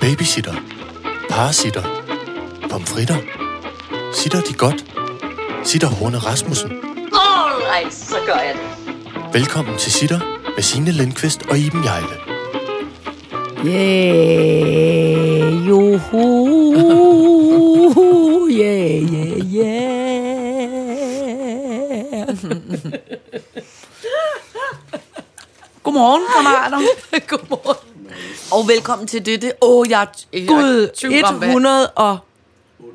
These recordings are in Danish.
Babysitter. Parasitter. Pomfritter. Sitter de godt? Sitter Horne Rasmussen. Alright, så gør jeg det. Velkommen til Sitter med Signe Lindqvist og Iben Jejle. Yeah, joho, yeah, yeah, yeah. Godmorgen, kammerater. Godmorgen. Og velkommen til dette. Åh, oh, jeg, Gud, er hvad- 100 og...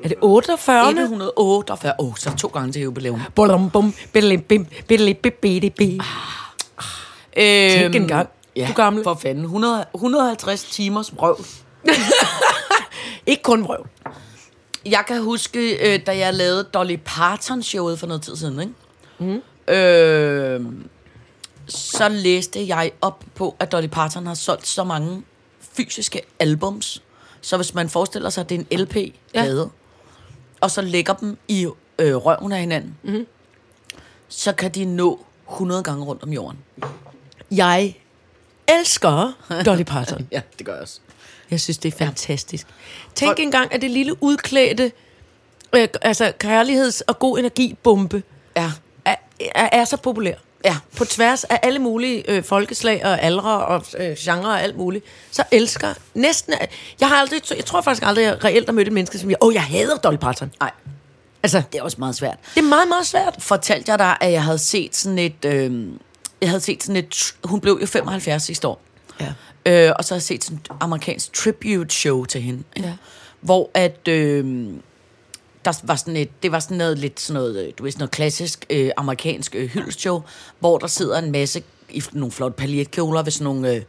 Er det 48? 148. Åh, oh, så to gange til jubilæum. Bum, bum, bim, bim, biddeli, bim. Tænk Øhm, engang. Ja, Du gamle. for fanden. 100, 150 timers brøv. Ikke kun vrøv. Jeg kan huske, øh, da jeg lavede Dolly Parton-showet for noget tid siden, ikke? Mm. Øh, så læste jeg op på, at Dolly Parton har solgt så mange fysiske albums. Så hvis man forestiller sig, at det er en LP, ja. og så lægger dem i øh, røven af hinanden, mm. så kan de nå 100 gange rundt om jorden. Jeg elsker Dolly Parton. Ja, det gør jeg også. Jeg synes, det er fantastisk. Tænk Folk- engang, at det lille udklædte, øh, altså kærligheds- og god energibombe, Ja, er, er, er så populær. Ja. På tværs af alle mulige øh, folkeslag og aldre og øh, genre og alt muligt. Så elsker næsten... Jeg har aldrig... Jeg tror faktisk aldrig, jeg reelt har mødt et menneske, som jeg... Åh, oh, jeg hader Dolly Parton. Nej, Altså, det er også meget svært. det er meget, meget svært. fortalte jeg dig, at jeg havde set sådan et... Øh, jeg havde set sådan et... Hun blev jo 75 sidste år. Ja. Øh, og så har jeg set sådan et amerikansk tribute show til hende. Ja. Hvor at... Øh, der var sådan et, det var sådan noget lidt sådan noget, øh, du ved, sådan noget klassisk øh, amerikansk øh, hyldeshow, hvor der sidder en masse i nogle flotte paljetkjoler ved sådan nogle øh,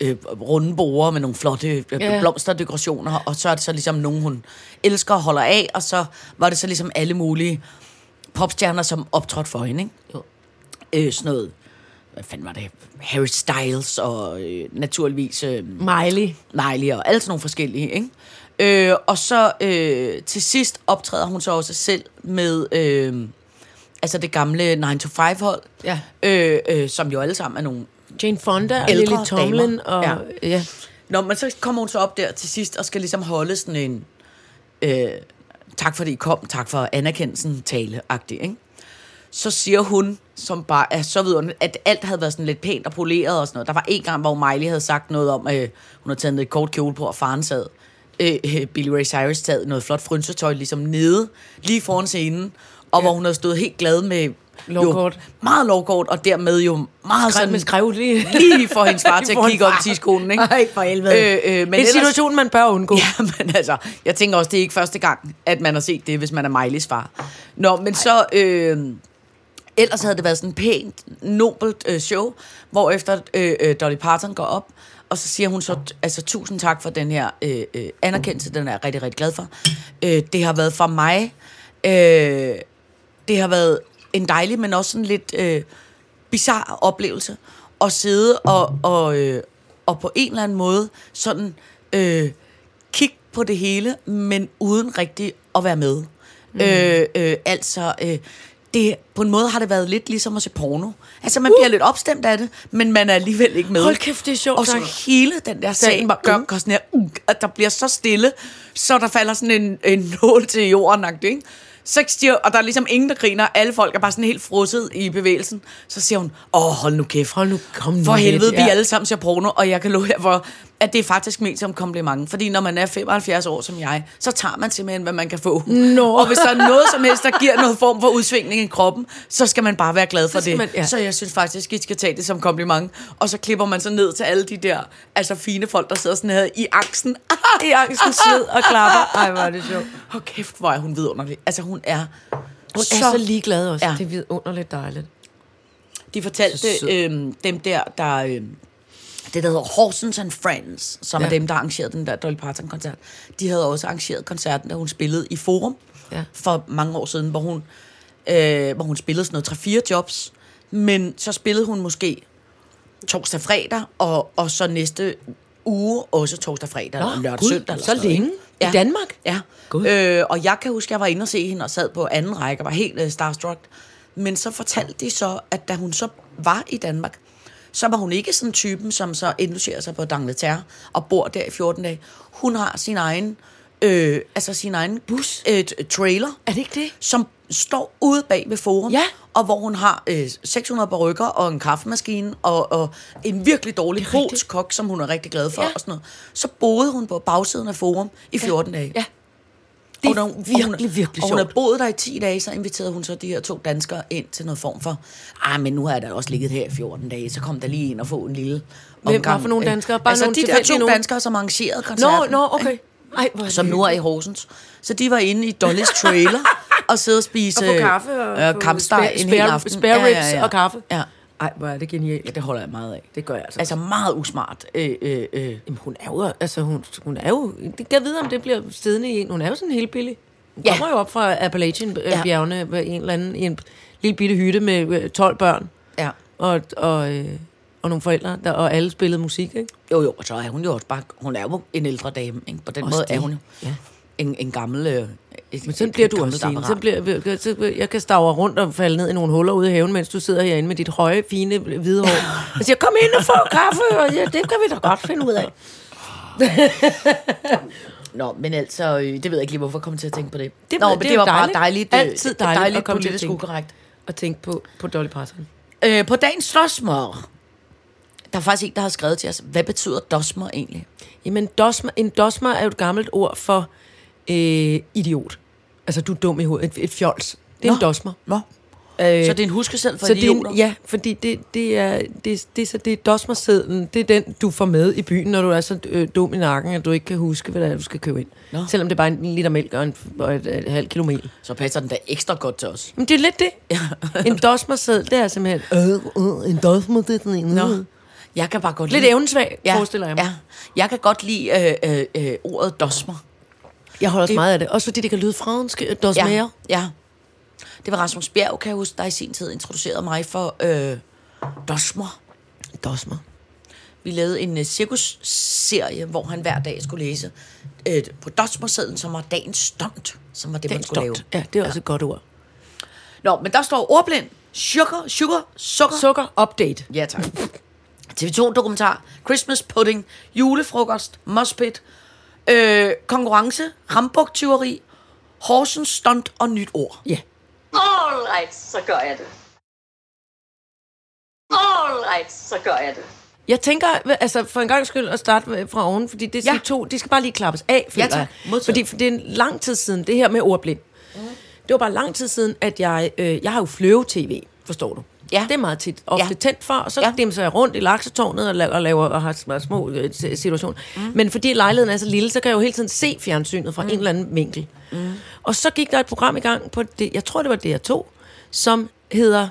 øh, runde borer med nogle flotte øh, Ja. blomsterdekorationer, og så er det så ligesom nogen, hun elsker og holder af, og så var det så ligesom alle mulige popstjerner, som optrådte for hende, ikke? Jo. Øh, sådan noget, hvad fanden var det? Harry Styles og øh, naturligvis øh, Miley. Miley og alle sådan nogle forskellige, ikke? Øh, og så øh, til sidst optræder hun så også selv med øh, altså det gamle 9-to-5-hold, Ja. øh, øh, som jo alle sammen er nogle... Jane Fonda og Lily Tomlin. damer. Og, Ja. ja. Nå, men så kommer hun så op der til sidst og skal ligesom holde sådan en... Øh, tak fordi I kom, tak for anerkendelsen tale-agtig, ikke? Så siger hun, som bare er så vidunderligt, at alt havde været sådan lidt pænt og poleret og sådan noget. Der var en gang, hvor Miley havde sagt noget om, at øh, hun havde taget et kort kjole på, og faren sad. Øh, øh, Billy Ray Cyrus sad noget flot frynsetøj ligesom nede, lige foran scenen, og ja. hvor hun havde stået helt glad med... Lovkort. Jo, meget lovkort, og dermed jo meget Skrev sådan... skrev lige. Lige for hendes far til at kigge op far. i tidskolen, ikke? Ej, for helvede. Øh, øh, men en ellers- situation, man bør undgå. Ja, men altså, jeg tænker også, det er ikke første gang, at man har set det, hvis man er Miley's far. Nå, men så... Øh, ellers havde det været sådan et pænt, nobelt øh, show, hvor efter øh, øh, Dolly Parton går op, og så siger hun så, altså tusind tak for den her øh, øh, anerkendelse, den er jeg rigtig, rigtig glad for. Øh, det har været for mig, øh, det har været en dejlig, men også sådan lidt øh, bizarre oplevelse at sidde og, og, øh, og på en eller anden måde sådan øh, kigge på det hele, men uden rigtig at være med. Mm. Øh, øh, altså, øh, det, på en måde har det været lidt ligesom at se porno. Altså, man bliver lidt opstemt af det, men man er alligevel ikke med. Uh! Hold kæft, det er sjovt Og så hele den der sag bare- gør, gør sådan her, uh, at der bliver så stille, så der falder sådan en, en nål til jorden, ikke? Så siger, og der er ligesom ingen, der griner. Alle folk er bare sådan helt frosset i bevægelsen. Så siger hun, åh, hold nu kæft. Hold nu, kom nu For helvede, vi ja. alle sammen ser porno, og jeg kan love jer for, at det er faktisk ment som kompliment. Fordi når man er 75 år som jeg, så tager man simpelthen, hvad man kan få. Nå. Og hvis der er noget som helst, der giver noget form for udsvingning i kroppen, så skal man bare være glad for Så det. man- ja. Så jeg synes faktisk, I skal tage det som kompliment. Og så klipper man så ned til alle de der altså fine folk, der sidder sådan her i angsten. I angsten sved og klapper. Ej, hvor er det sjovt. Hold kæft, hvor er hun vidunderlig. Altså hun er Hun er så ligeglad også. Ja. Det er vidunderligt dejligt. De fortalte Så øhm, dem der, der øhm, det der hedder Horsens and Friends, som ja. er Ja. dem, der arrangerede den der Dolly Parton-koncert. De havde også arrangeret koncerten, da hun spillede i Forum Ja. for mange år siden, hvor hun, øh, hvor hun spillede sådan noget 3-4 jobs. Men så spillede hun måske torsdag, fredag, og, og så næste uge også torsdag, fredag, Nå, eller lørdag, Gud, søndag. Eller så noget, længe? ikke? I Danmark? Ja. Gud. Øh, og jeg kan huske, at jeg var inde og se hende og sad på anden række og var helt øh, starstruck. Men så fortalte de så, at da hun så var i Danmark, så var hun ikke sådan typen, som så indlogerer sig på D'Angleterre og bor der i 14 dage. Hun har sin egen, øh, altså sin egen bus, øh, trailer, Er det ikke det? som står ude bag ved forum, Ja. og hvor hun har øh, 600 barykker og en kaffemaskine og, og en virkelig dårlig polsk kok, som hun er rigtig glad for Ja. og sådan noget. Så boede hun på bagsiden af forum i 14 dage. Ja. Det Og når hun- virkelig, hun, virkelig Og hun har sjovt. boet der i 10 dage, så inviterede hun så de her to danskere ind til noget form for, ah, men nu har jeg da også ligget her i 14 dage, så kom der lige ind og få en lille Hvem omgang. var for nogle danskere? Bare altså nogle de der to nogen? danskere, som arrangerede Nå, koncerten. nå, okay. ikke? Ej, hvor Som nu er i Horsens. Så de var inde i Dollys trailer og sidde og spise Og kaffe og øh, kampsteg spare- en hel aften. spare ribs og kaffe. Ja. Ej, hvor er det genialt. ja, det holder jeg meget af. Det gør jeg altså. Altså meget usmart. Øh, øh, øh. Jamen, hun er jo, altså, hun, hun er jo, det kan vide, om det bliver siddende i en. Hun er jo sådan helt billig. Hun Ja. kommer jo op fra. Appalachian-bjergene ja. en eller anden, i en lille bitte hytte med øh, 12 børn Ja. og, og, øh, og nogle forældre, der, og alle spillede musik, ikke? Jo, jo, og så er hun jo også bare, hun er jo en ældre dame, ikke? På den Også måde er det. hun jo Ja. En, en gammel... Øh, Men sådan bliver du også, Signe. Så apparat. bliver, så, jeg kan stavre rundt og falde ned i nogle huller ude i haven, mens du sidder herinde med dit høje, fine, hvide hår. Og siger, kom ind og få kaffe, og ja, det kan vi da godt finde ud af. Nå, men altså, øh, det ved jeg ikke lige, hvorfor jeg kom til at tænke på det. Det- Nå, det men er det var jo bare dejligt. dejligt. øh, Altid dejligt dejligt at komme til at tænke. ukorrekt. Og tænk på, på Dolly Parton. Øh, på dagens dosmer, der er faktisk en, der har skrevet til os, hvad betyder dosmer egentlig? Jamen, dosmer, en dosmer er jo et gammelt ord for øh, idiot. Altså, du er dum i hovedet. Et, et fjols. Det er Nå. en dosmer. Nå. Øh, Så det er en huskesæld for så det er idioter? en, ja, fordi det, det er, det, det, så det er dosmersedlen, det er den, du får med i byen, når du er så øh, dum i nakken, at du ikke kan huske, hvad det er, du skal købe ind. Nå. Selvom det er bare en liter mælk og, en, og et, et, et halvt kilo mel. Så passer den da ekstra godt til os. Men det er lidt det. en dosmerseddel, det er simpelthen, øh, øh, en dosmer, det er sådan en. Nå. øh. Jeg kan bare godt Lidt lide... evnesvag, ja, forestiller jeg mig. Ja. Jeg kan godt lide øh, øh, øh, ordet dosmer. Jeg holder også Det- meget af det. Også fordi det kan lyde fransk, øh, dosmer. Ja, ja. Det var Rasmus Bjerg, kan jeg huske, der i sin tid introducerede mig for øh, dosmer. Dosmer. Vi lavede en uh, cirkusserie, hvor han hver dag skulle læse øh, på dosmersedlen, som var dagens stunt, som var det, man Den skulle lave. Ja, det er også et godt ord. Nå, men der står ordblind. Sugar, sugar, sukker. Sukker update. Ja, tak. TV2-dokumentar, Christmas pudding, julefrokost, mospit, øh, konkurrence, rambuktyveri, Horsens stunt og nyt ord. Ja. Alright, så gør jeg det. Alright, så gør jeg det. Jeg tænker, altså for en gang skyld at starte fra oven, fordi det er Ja. ja. to, de skal bare lige klappes af, føler tak. jeg. Fordi for det er en lang tid siden, det her med ordblind. Mm. Det var bare lang tid siden, at jeg, øh, jeg har jo fløve-tv, forstår du? Ja. Det er meget tit ofte Ja. tændt for, og så Ja. dimser jeg rundt i laksetårnet og laver, og, laver, og har sm- små øh, situationer. Mm. Men fordi lejligheden er så lille, så kan jeg jo hele tiden se fjernsynet fra mm. en eller anden vinkel. Mm. Og så gik der et program i gang på, det, jeg tror det var DR2, som hedder,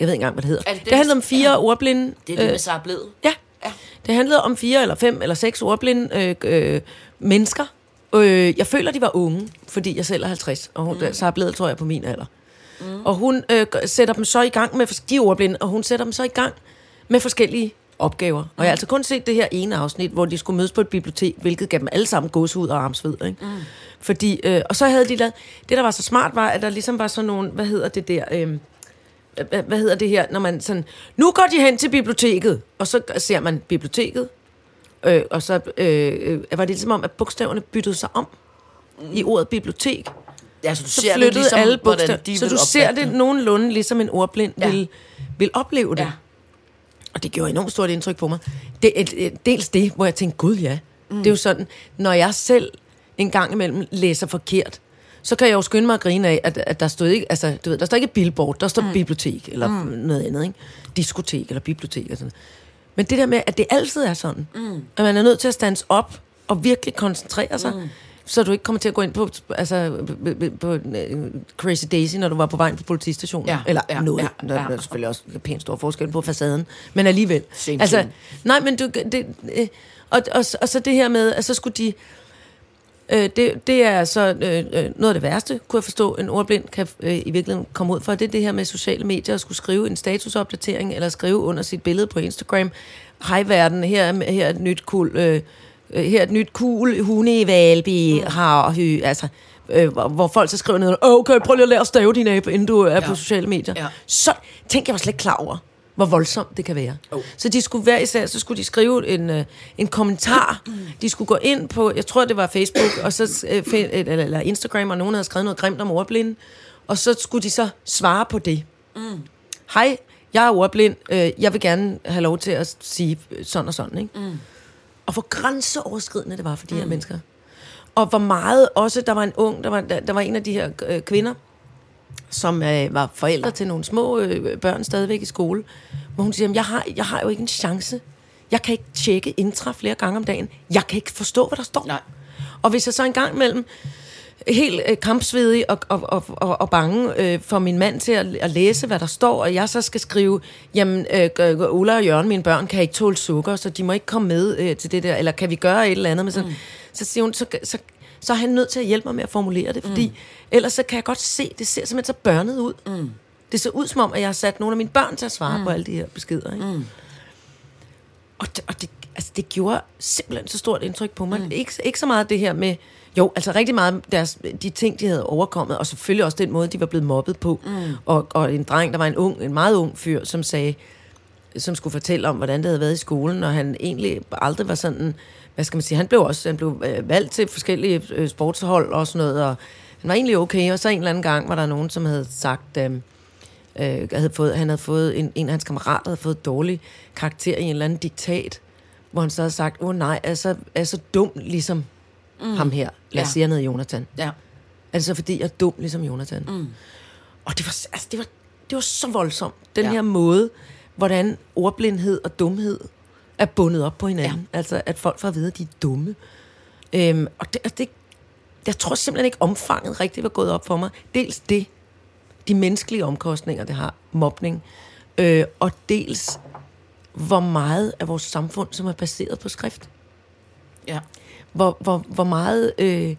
jeg ved ikke engang, hvad det hedder. Er det det, det handlede om fire ja. ordblinde. Det er det med sig blevet. Ja. ja. Det handlede om fire eller fem eller seks ordblinde øh, øh, mennesker. Øh, jeg føler, de var unge, fordi jeg selv er 50, og hun, mm. så er blevet, tror jeg, på min alder. Mm. Og hun øh, sætter dem så i gang med, de er ordblinde, og hun sætter dem så i gang med forskellige opgaver. Og jeg har altså kun set det her ene afsnit, hvor de skulle mødes på et bibliotek, hvilket gav dem alle sammen gåsehud og armsved. Ikke? Mm. Fordi, øh, og så havde de lavet, det der var så smart var, at der ligesom var sådan nogle, hvad hedder det der... Øh, hvad, hvad hedder det her, når man sådan, nu går de hen til biblioteket, og så ser man biblioteket, øh, og så øh, øh, var det ligesom om, at bogstaverne byttede sig om i ordet bibliotek. Ja, så du Så ser flyttede det ligesom, alle bogstaver, de så du ser det nogenlunde ligesom en ordblind Ja. vil, vil opleve det. Ja. Og det gjorde enormt stort indtryk på mig. Det, et, et, dels det, hvor jeg tænkte, gud ja, mm. det er jo sådan, når jeg selv en gang imellem læser forkert, så kan jeg jo skynde mig at grine af, at, at der stod ikke, altså, du ved, der står ikke billboard, der står mm. bibliotek, eller mm. noget andet, ikke? Diskotek, eller bibliotek, og sådan Men det der med, at det altid er sådan, mm. at man er nødt til at stands op, og virkelig koncentrere sig, mm. Så du ikke kommer til at gå ind på, altså, på, på øh, Crazy Daisy, når du var på vej på politistationen. Ja, Eller ja, noget. ja, Der ja. er selvfølgelig også pænt stor forskel på facaden. Men alligevel. Same, altså, nej, men du, det, øh, og, og, og så det her med, at så skulle de... Øh, det, det er så øh, øh, noget af det værste, kunne jeg forstå, en ordblind kan øh, i virkeligheden komme ud for. Det er det her med sociale medier, at skulle skrive en statusopdatering, eller skrive under sit billede på Instagram. Hej verden, her, er- her er et nyt kul, øh, øh, her er et nyt kul, hunde i Valby, har hy, altså, øh, hvor, folk så skriver ned, okay, prøv lige at lære at stave din abe, inden du er ja. på sociale medier. Ja. Så tænker jeg var slet ikke klar over, hvor voldsomt det kan være. Oh. Så de skulle hver især, så skulle de skrive en, øh, en kommentar. De skulle gå ind på, jeg tror det var Facebook, og så, øh, eller, eller Instagram, og nogen havde skrevet noget grimt om ordblinde. Og så skulle de så svare på det. Mm. Hej, jeg er ordblind. Øh, jeg vil gerne have lov til at sige sådan og sådan. Ikke? Mm. Og hvor grænseoverskridende det var for de her mennesker. Og hvor meget også, der var en ung, der var, der, der var en af de her øh, kvinder, som øh, var forældre til nogle små øh, børn stadigvæk i skole, hvor hun siger, "Jamen, jeg har, jeg har jo ikke en chance. Jeg kan ikke tjekke intra flere gange om dagen. Jeg kan ikke forstå, hvad der står. Nej. Og hvis jeg så en gang imellem helt øh, kampsvedig og, og, og, og, og bange øh, for min mand til at, at læse, hvad der står, og jeg så skal skrive, jamen, øh, Ulla og Jørgen, mine børn, kan ikke tåle sukker, så de må ikke komme med øh, til det der, eller kan vi gøre et eller andet med sådan, mm. så siger hun, så, så, så er han nødt til at hjælpe mig med at formulere det, fordi mm. ellers så kan jeg godt se, det ser simpelthen så børnet ud. Mm. Det ser ud som om, at jeg har sat nogle af mine børn til at svare mm. på alle de her beskeder. Ikke? Mm. Og, det, og det, altså, det gjorde simpelthen så stort indtryk på mig. Mm. Ikke, ikke så meget det her med... Jo, altså rigtig meget deres, de ting, de havde overkommet, og selvfølgelig også den måde, de var blevet mobbet på. Mm. Og, og en dreng, der var en ung, en meget ung fyr, som sagde, som skulle fortælle om, hvordan det havde været i skolen, og han egentlig aldrig var sådan, hvad skal man sige, han blev også han blev øh, valgt til forskellige øh, sportshold og sådan noget, og han var egentlig okay, og så en eller anden gang var der nogen, som havde sagt, øh, øh, havde fået, han havde fået, en, en af hans kammerater havde fået dårlig karakter i en eller anden diktat, hvor han så havde sagt, åh oh, nej, er så, er så dum ligesom mm. ham her. Lad os Ja. sige, han hed Jonathan. Ja. Altså fordi jeg er dum ligesom Jonathan. Mm. Og det var, altså, det var, det var så voldsomt. Den ja. Her måde, hvordan ordblindhed og dumhed er bundet op på hinanden. Ja. Altså at folk får at vide, at de er dumme. Øhm, og det, og det, jeg tror simpelthen ikke omfanget rigtigt var gået op for mig. Dels det, de menneskelige omkostninger, det har, mobning, øh, og dels hvor meget af vores samfund, som er baseret på skrift Ja. Hvor, hvor, hvor meget øh,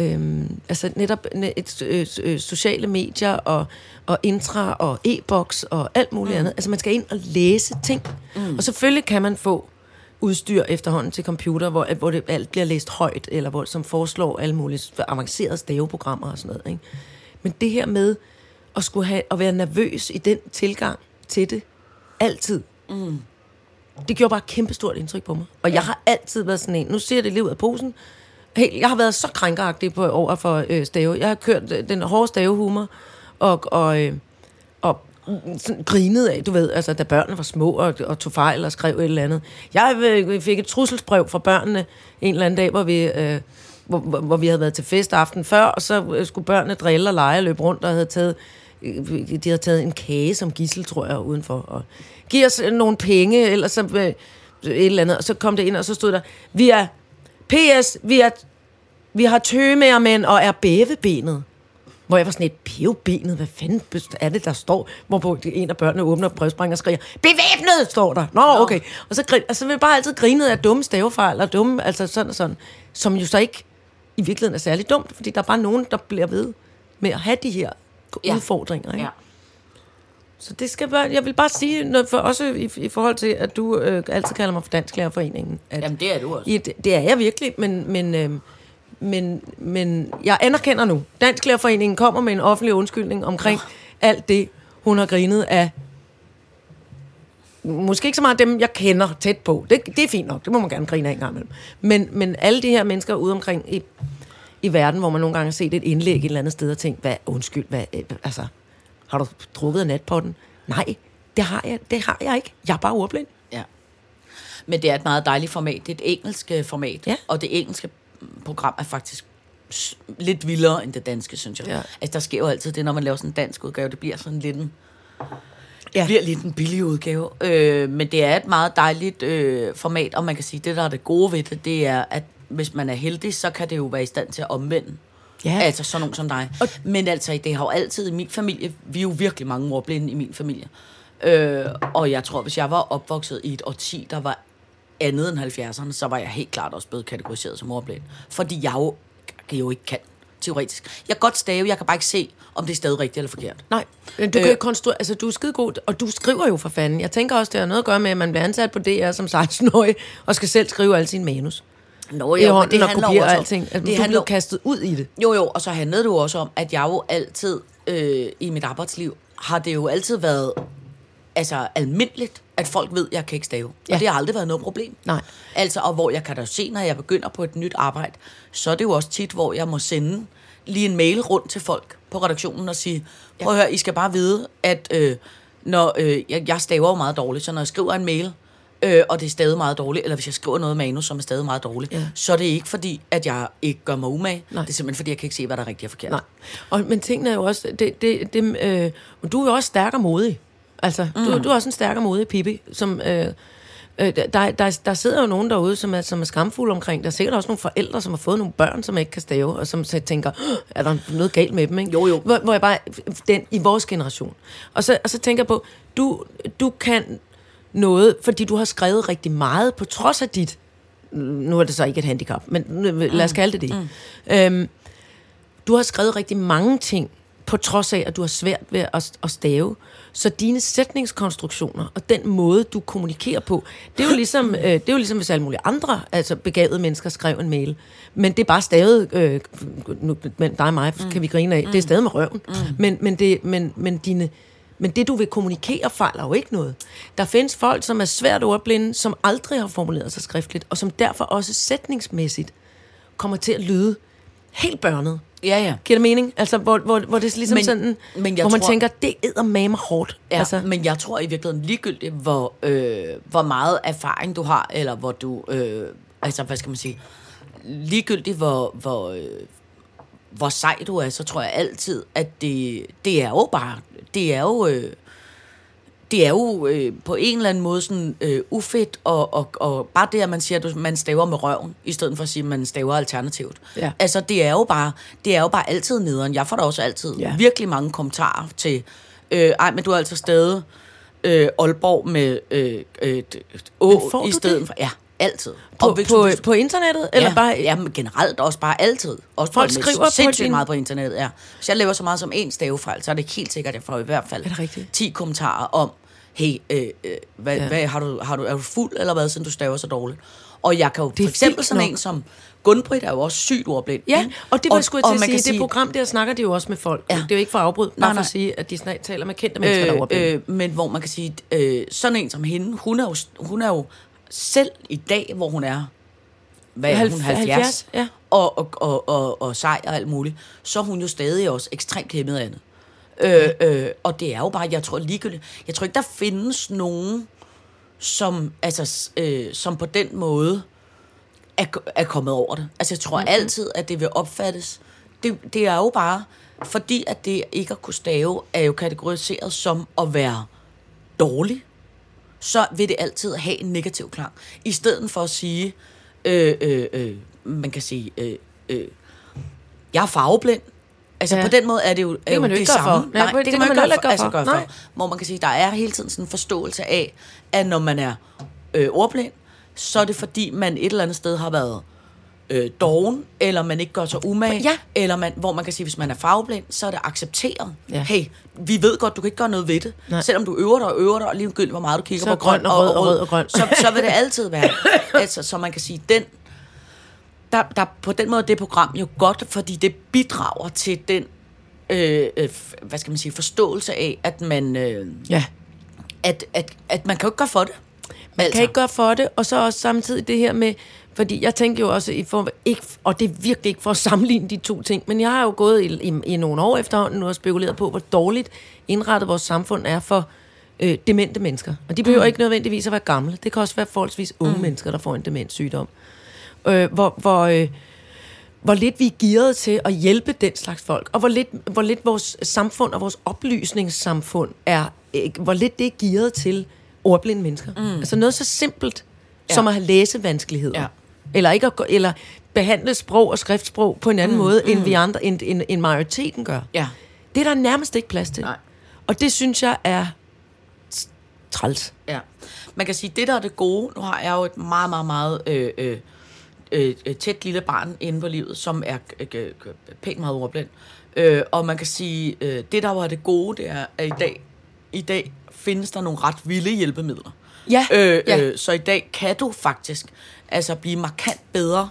øh, altså netop ne- et, øh, øh, sociale medier og, og intra og e-boks og alt muligt mm. andet. Altså man skal ind og læse ting. Mm. Og selvfølgelig kan man få udstyr efterhånden til computer, hvor, hvor det alt bliver læst højt, eller hvor, som foreslår alle mulige avancerede staveprogrammer og sådan noget. Ikke? Men det her med at, skulle have, at være nervøs i den tilgang til det, altid, det gjorde bare et kæmpestort indtryk på mig. Og jeg har altid været sådan en, nu ser det lige ud af posen, Hey, jeg har været så krænkeragtig på over for øh, stave. Jeg har kørt øh, den hårde stavehumor, og, og, øh, og sådan grinet af, du ved, altså da børnene var små og, og tog fejl og skrev et eller andet. Jeg øh, fik et trusselsbrev fra børnene en eller anden dag, hvor vi, øh, hvor, hvor, hvor vi havde været til fest aften før, og så øh, skulle børnene drille og lege og løbe rundt og havde taget, de havde taget en kage som gissel, tror jeg, udenfor. Og giv os øh, nogle penge, eller så øh, et eller andet. Og så kom det ind, og så stod der, vi er PS, vi, er, vi har tømærmænd og er bævebenet. Hvor jeg var sådan et pævebenet, hvad fanden er det, der står? Hvorpå en af børnene åbner brevsprænger og skriger, bevæbnet, står der. Nå, okay. Og så, grin, og så vil jeg bare altid grine af dumme stavefejl, og dumme, altså sådan og sådan, som jo så ikke i virkeligheden er særlig dumt, fordi der er bare nogen, der bliver ved med at have de her Ja. udfordringer. Ikke? Ja. Så det skal være, jeg vil bare sige, noget for, også i, i forhold til, at du øh, altid kalder mig for Dansk Lærerforeningen. At, Jamen, det er du også. Ja, det, det er jeg virkelig, men, men, øh, men, men jeg anerkender nu. Dansk Lærerforeningen kommer med en offentlig undskyldning omkring alt det, hun har grinet af. Måske ikke så meget dem, jeg kender tæt på. Det, det er fint nok, det må man gerne grine af en gang imellem. Men, men alle de her mennesker ude omkring i, i verden, hvor man nogle gange har set et indlæg et eller andet sted og tænkt, hvad, undskyld, hvad, øh, altså, har du drukket af nat på den? Nej, det har jeg, det har jeg ikke. Jeg er bare ordblind. Ja. Men det er et meget dejligt format. Det er et engelsk øh, format. Ja. Og det engelske program er faktisk lidt vildere end det danske, synes jeg. Ja. Altså, der sker jo altid det, når man laver sådan en dansk udgave. Det bliver sådan lidt en, Ja. det bliver lidt en billig udgave. Øh, men det er et meget dejligt øh, format, og man kan sige, det der er det gode ved det, det er, at hvis man er heldig, så kan det jo være i stand til at omvende. Ja. Altså sådan nogen som dig. Og- Men altså, det har jo altid i min familie, vi er jo virkelig mange ordblinde i min familie. Øh, og jeg tror, hvis jeg var opvokset i et årti, der var andet end 70'erne, så var jeg helt klart også blevet kategoriseret som ordblind. Fordi jeg jo, jeg jo ikke kan, teoretisk. Jeg kan godt stave, jeg kan bare ikke se, om det er stadig rigtigt eller forkert. Nej, men du Øh. kan jo konstruere, altså du er skide god, og du skriver jo for fanden. Jeg tænker også, det har noget at gøre med, at man bliver ansat på DR som 16-årig, og skal selv skrive alle sine manus. Nå, I hånden og kopiere om- alting. Altså, det du handler blev kastet ud i det. Jo, jo, og så handlede det jo også om, at jeg jo altid øh, i mit arbejdsliv, har det jo altid været altså almindeligt, at folk ved, at jeg kan ikke stave. Ja. Og det har aldrig været noget problem. Nej. Altså, og hvor jeg kan da se, når jeg begynder på et nyt arbejde, så er det jo også tit, hvor jeg må sende lige en mail rundt til folk på redaktionen og sige, prøv at høre, I skal bare vide, at øh, når øh, jeg, jeg staver jo meget dårligt, så når jeg skriver en mail, øh, og det er stadig meget dårligt, eller hvis jeg skriver noget manus, som er stadig meget dårligt, ja. Så er det ikke fordi, at jeg ikke gør mig umage. Nej. Det er simpelthen fordi, jeg kan ikke se, hvad der er rigtigt og forkert. Nej. Og, men tingene er jo også... Det, det, det, øh, du er jo også stærk og modig. Altså, mm. du, du er også en stærk og modig Pippi, som... Øh, øh, der, der, der sidder jo nogen derude, som er, som er skamfulde omkring. Der er sikkert også nogle forældre, som har fået nogle børn, som ikke kan stave, og som så tænker, "Åh, er der noget galt med dem? Ikke? Jo, jo. Hvor, hvor jeg bare, den, i vores generation. Og så, og så tænker jeg på, du, du kan noget, fordi du har skrevet rigtig meget, på trods af dit, nu er det så ikke et handicap, men lad os kalde det det. Mm. Øhm, du har skrevet rigtig mange ting, på trods af, at du har svært ved at, at stave. Så dine sætningskonstruktioner og den måde, du kommunikerer på, det er jo ligesom, øh, det er jo ligesom hvis alle mulige andre altså begavede mennesker skrev en mail. Men det er bare stavet, øh, nu, men dig og mig kan vi grine af, det er stadig med røven. Men, men, det, men, men, dine, men det, du vil kommunikere, fejler jo ikke noget. Der findes folk, som er svært ordblinde, som aldrig har formuleret sig skriftligt, og som derfor også sætningsmæssigt kommer til at lyde helt børnet. Ja, ja. Giver det mening? Altså, hvor, hvor, hvor det er ligesom Men- sådan, men jeg hvor man tror- tænker, det æder mig hårdt. Ja, altså, altså. men jeg tror i virkeligheden ligegyldigt, hvor, øh, hvor meget erfaring du har, eller hvor du, øh, altså hvad skal man sige, ligegyldigt hvor, hvor, øh, hvor sej du er, så tror jeg altid, at det, det er jo bare, det er jo, øh, det er jo øh, på en eller anden måde sådan øh, ufedt, og, og, og bare det, at man siger, at man staver med røven, i stedet for at sige, at man staver alternativt. Ja. Altså, det er jo bare, det er jo bare altid nederen. Jeg får da også altid Ja. virkelig mange kommentarer til, øh, ej, men du er altså stadig øh, Aalborg med øh, øh, å i stedet det? for, ja, altid. på, hvis på, du- på internettet? Eller ja, bare, ja, generelt også bare altid. Også Folk skriver på sindssygt din- meget på internettet, ja. Hvis jeg laver så meget som en stavefejl, så er det helt sikkert, at jeg får i hvert fald Er det rigtigt? 10 kommentarer om, hey, øh, øh, hvad, Ja. hvad, har du, har du, er du fuld eller hvad, siden du staver så dårligt? Og jeg kan jo Det for eksempel sådan nok. en som Gunbritt er jo også sygt ordblind. Ja, og det var jeg skulle til at sige, det program der snakker de jo også med folk. Ja. Det er jo ikke for at afbryde, bare Nej, for at sige, at de taler med kendte mennesker, der er ordblinde. øh, øh, men hvor man kan sige, øh, sådan en som hende, hun er jo, hun er jo selv i dag, hvor hun er, hvad er hun, 70, 70, ja. og, og, og, og, og sej og alt muligt, så er hun jo stadig også ekstremt hæmmet af det. Øh, øh, og det er jo bare, jeg tror ligegyldigt, jeg tror ikke, der findes nogen, som, altså, øh, som på den måde er, er kommet over det. Altså, jeg tror mm-hmm. altid, at det vil opfattes. Det, det er jo bare, fordi at det ikke at kunne stave, er jo kategoriseret som at være dårlig, så vil det altid have en negativ klang. I stedet for at sige, øh, øh, øh, man kan sige, øh, øh, jeg er farveblind. Altså Ja. på den måde er det jo, er man jo det ikke samme. for. Nej, det kan man ikke heller ikke gøre altså for. gøre Nej. for. Hvor man kan sige, der er hele tiden sådan en forståelse af, at når man er øh, ordblind, så er det fordi, man et eller andet sted har været øh, doven, eller man ikke gør sig umage, Ja. eller man, hvor man kan sige, hvis man er farveblind, så er det accepteret. Ja. Hey, vi ved godt, du kan ikke gøre noget ved det. Nej. Selvom du øver dig og øver dig, og ligegyldigt hvor meget du kigger Så på grøn, og rød og rød og grøn. Så, så vil det altid være. altså, så man kan sige, den, der, der på den måde det program jo godt, fordi det bidrager til den øh, øh, hvad skal man sige, forståelse af, at man, øh, Ja. at, at, at man kan jo ikke gøre for det. Man Altså. kan ikke gøre for det, og så også samtidig det her med, fordi jeg tænker jo også, i for, ikke, og det er virkelig ikke for at sammenligne de to ting, men jeg har jo gået i, i, i nogle år efterhånden nu og spekuleret på, hvor dårligt indrettet vores samfund er for øh, demente mennesker. Og de behøver mm. ikke nødvendigvis at være gamle. Det kan også være forholdsvis unge mm. mennesker, der får en demenssygdom. Øh, hvor, hvor, øh, hvor lidt vi er gearet til at hjælpe den slags folk, og hvor lidt, hvor lidt vores samfund og vores oplysningssamfund er, øh, hvor lidt det er gearet til ordblinde mennesker. Mm. Altså noget så simpelt, ja. som at have læsevanskeligheder. Ja. Eller, ikke at, eller behandle sprog og skriftsprog på en anden mm. måde, end vi andre, end, end, end majoriteten gør. Ja. Det er der nærmest ikke plads til. Nej. Og det synes jeg er træls. Ja. Man kan sige, det der er det gode, nu har jeg jo et meget, meget, meget øh, øh, øh, øh, tæt lille barn inde på livet, som er øh, pænt meget ordblind. Øh, og man kan sige, øh, det der var det gode, det er, at i dag, i dag findes der nogle ret vilde hjælpemidler. Ja, Øh, ja. øh, så i dag kan du faktisk altså blive markant bedre,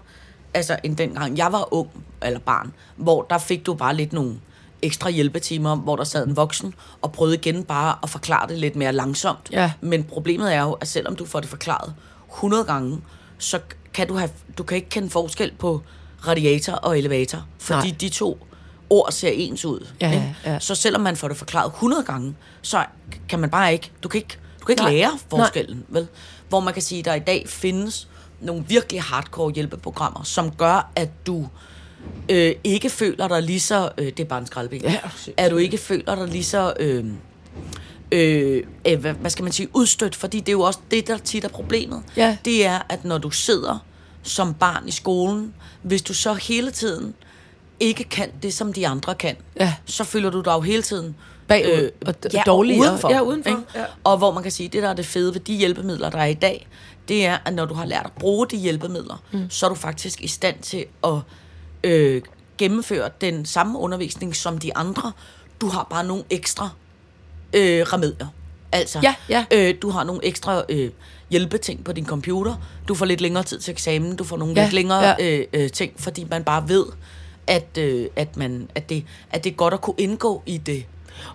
altså end dengang jeg var ung, eller barn, hvor der fik du bare lidt nogle ekstra hjælpetimer, hvor der sad en voksen og prøvede igen bare at forklare det lidt mere langsomt. Ja. Men problemet er jo, at selvom du får det forklaret 100 gange, så kan du, have, du kan ikke kende forskel på radiator og elevator, fordi Nej. de to ord ser ens ud. Ja, ikke? ja. Så selvom man får det forklaret 100 gange, så kan man bare ikke, du kan ikke, du kan ikke Nej. lære forskellen, vel? Hvor man kan sige, at der i dag findes nogle virkelig hardcore hjælpeprogrammer, som gør, at du øh, ikke føler dig lige så... Øh, det er bare en skraldben. Ja, at du ikke føler dig lige så... Øh, øh, øh, hvad, hvad skal man sige, udstødt, fordi det er jo også det, der tit er problemet. Ja. Det er, at når du sidder som barn i skolen, hvis du så hele tiden ikke kan det, som de andre kan, Ja. så føler du dig jo hele tiden Bagud og d- ja, dårligere. udenfor, Ja, udenfor, ikke? ja. Og hvor man kan sige, det der er det fede ved de hjælpemidler, der er i dag, det er, at når du har lært at bruge de hjælpemidler, mm. så er du faktisk i stand til at øh, gennemføre den samme undervisning som de andre. Du har bare nogle ekstra øh, remedier. Altså, Ja, ja. Øh, du har nogle ekstra øh, hjælpeting på din computer. Du får lidt længere tid til eksamen. Du får nogle Ja, lidt længere ja. øh, øh, ting, fordi man bare ved, at, øh, at, man, at, det, at det er godt at kunne indgå i det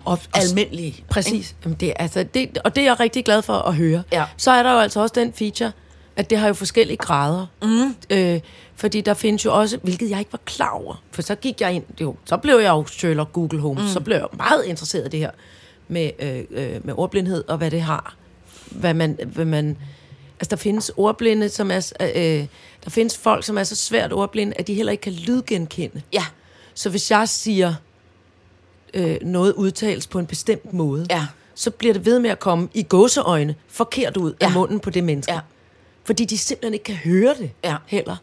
Og, og, almindelige. Præcis. Jamen, det, altså, det, og det er jeg rigtig glad for at høre. Ja. Så er der jo altså også den feature, at det har jo forskellige grader. Mm. Øh, fordi der findes jo også, hvilket jeg ikke var klar over, for så gik jeg ind, jo, så blev jeg jo Sherlock Google Home, mm. så blev jeg meget interesseret i det her med, øh, øh, med ordblindhed og hvad det har. Hvad man, hvad man, altså der findes ordblinde, som er, s- øh, der findes folk, som er så svært ordblinde, at de heller ikke kan lydgenkende. Ja, Så hvis jeg siger, øh, noget udtales på en bestemt måde, Ja. så bliver det ved med at komme i gåseøjne forkert ud ja. af munden på det menneske. Ja. Fordi de simpelthen ikke kan høre det Ja. heller.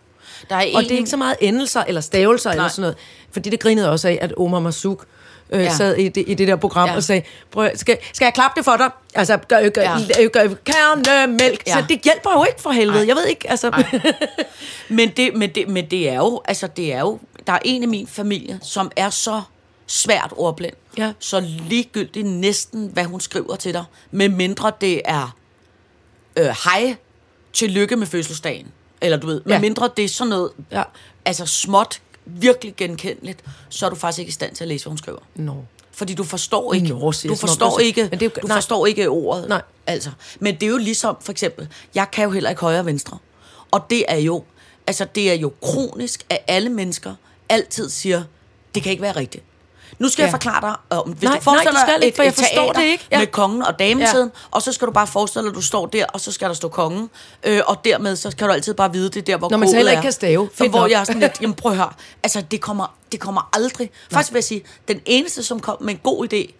der er Og en, det er ikke så meget endelser eller stavelser eller Nej. sådan noget. Fordi det grinede også af, at Omar Masuk øh, ja. Sad i det, i det der program ja. Og sagde, Prøv, skal, skal jeg klappe det for dig? Altså, gør, gør, ja. Gør, kernemælk. Ja. Ja. Så det hjælper jo ikke for helvede. Jeg ved ikke, altså... men, det, men, det, men det er jo, altså det er jo, der er en i min familie, som er så svært ordblind. Ja. Så ligegyldigt næsten, hvad hun skriver til dig, med mindre det er øh, hej, tillykke med fødselsdagen. Eller du ved, med Ja. mindre det er sådan noget, Ja. altså småt, virkelig genkendeligt, så er du faktisk ikke i stand til at læse, hvad hun skriver. Nå. Fordi du forstår ikke, Nå, du forstår du- ikke, Men det er jo- du nej. forstår ikke ordet. Nej. Altså, men det er jo ligesom, for eksempel, jeg kan jo heller ikke højre og venstre. Og det er jo, altså det er jo kronisk, at alle mennesker altid siger, det kan ikke være rigtigt. Nu skal Ja. jeg forklare dig om, hvis Nej, du forestiller nej, du skal dig ikke, for jeg forstår det ikke. Ja. med kongen og damesiden, ja. og så skal du bare forestille dig, at du står der, og så skal der stå kongen, øh, og dermed så kan du altid bare vide, det er der, hvor Når man så heller ikke kan stave. For hvor nok. jeg er sådan lidt, jamen prøv at høre, altså det kommer, det kommer aldrig. Faktisk vil jeg sige, den eneste, som kom med en god idé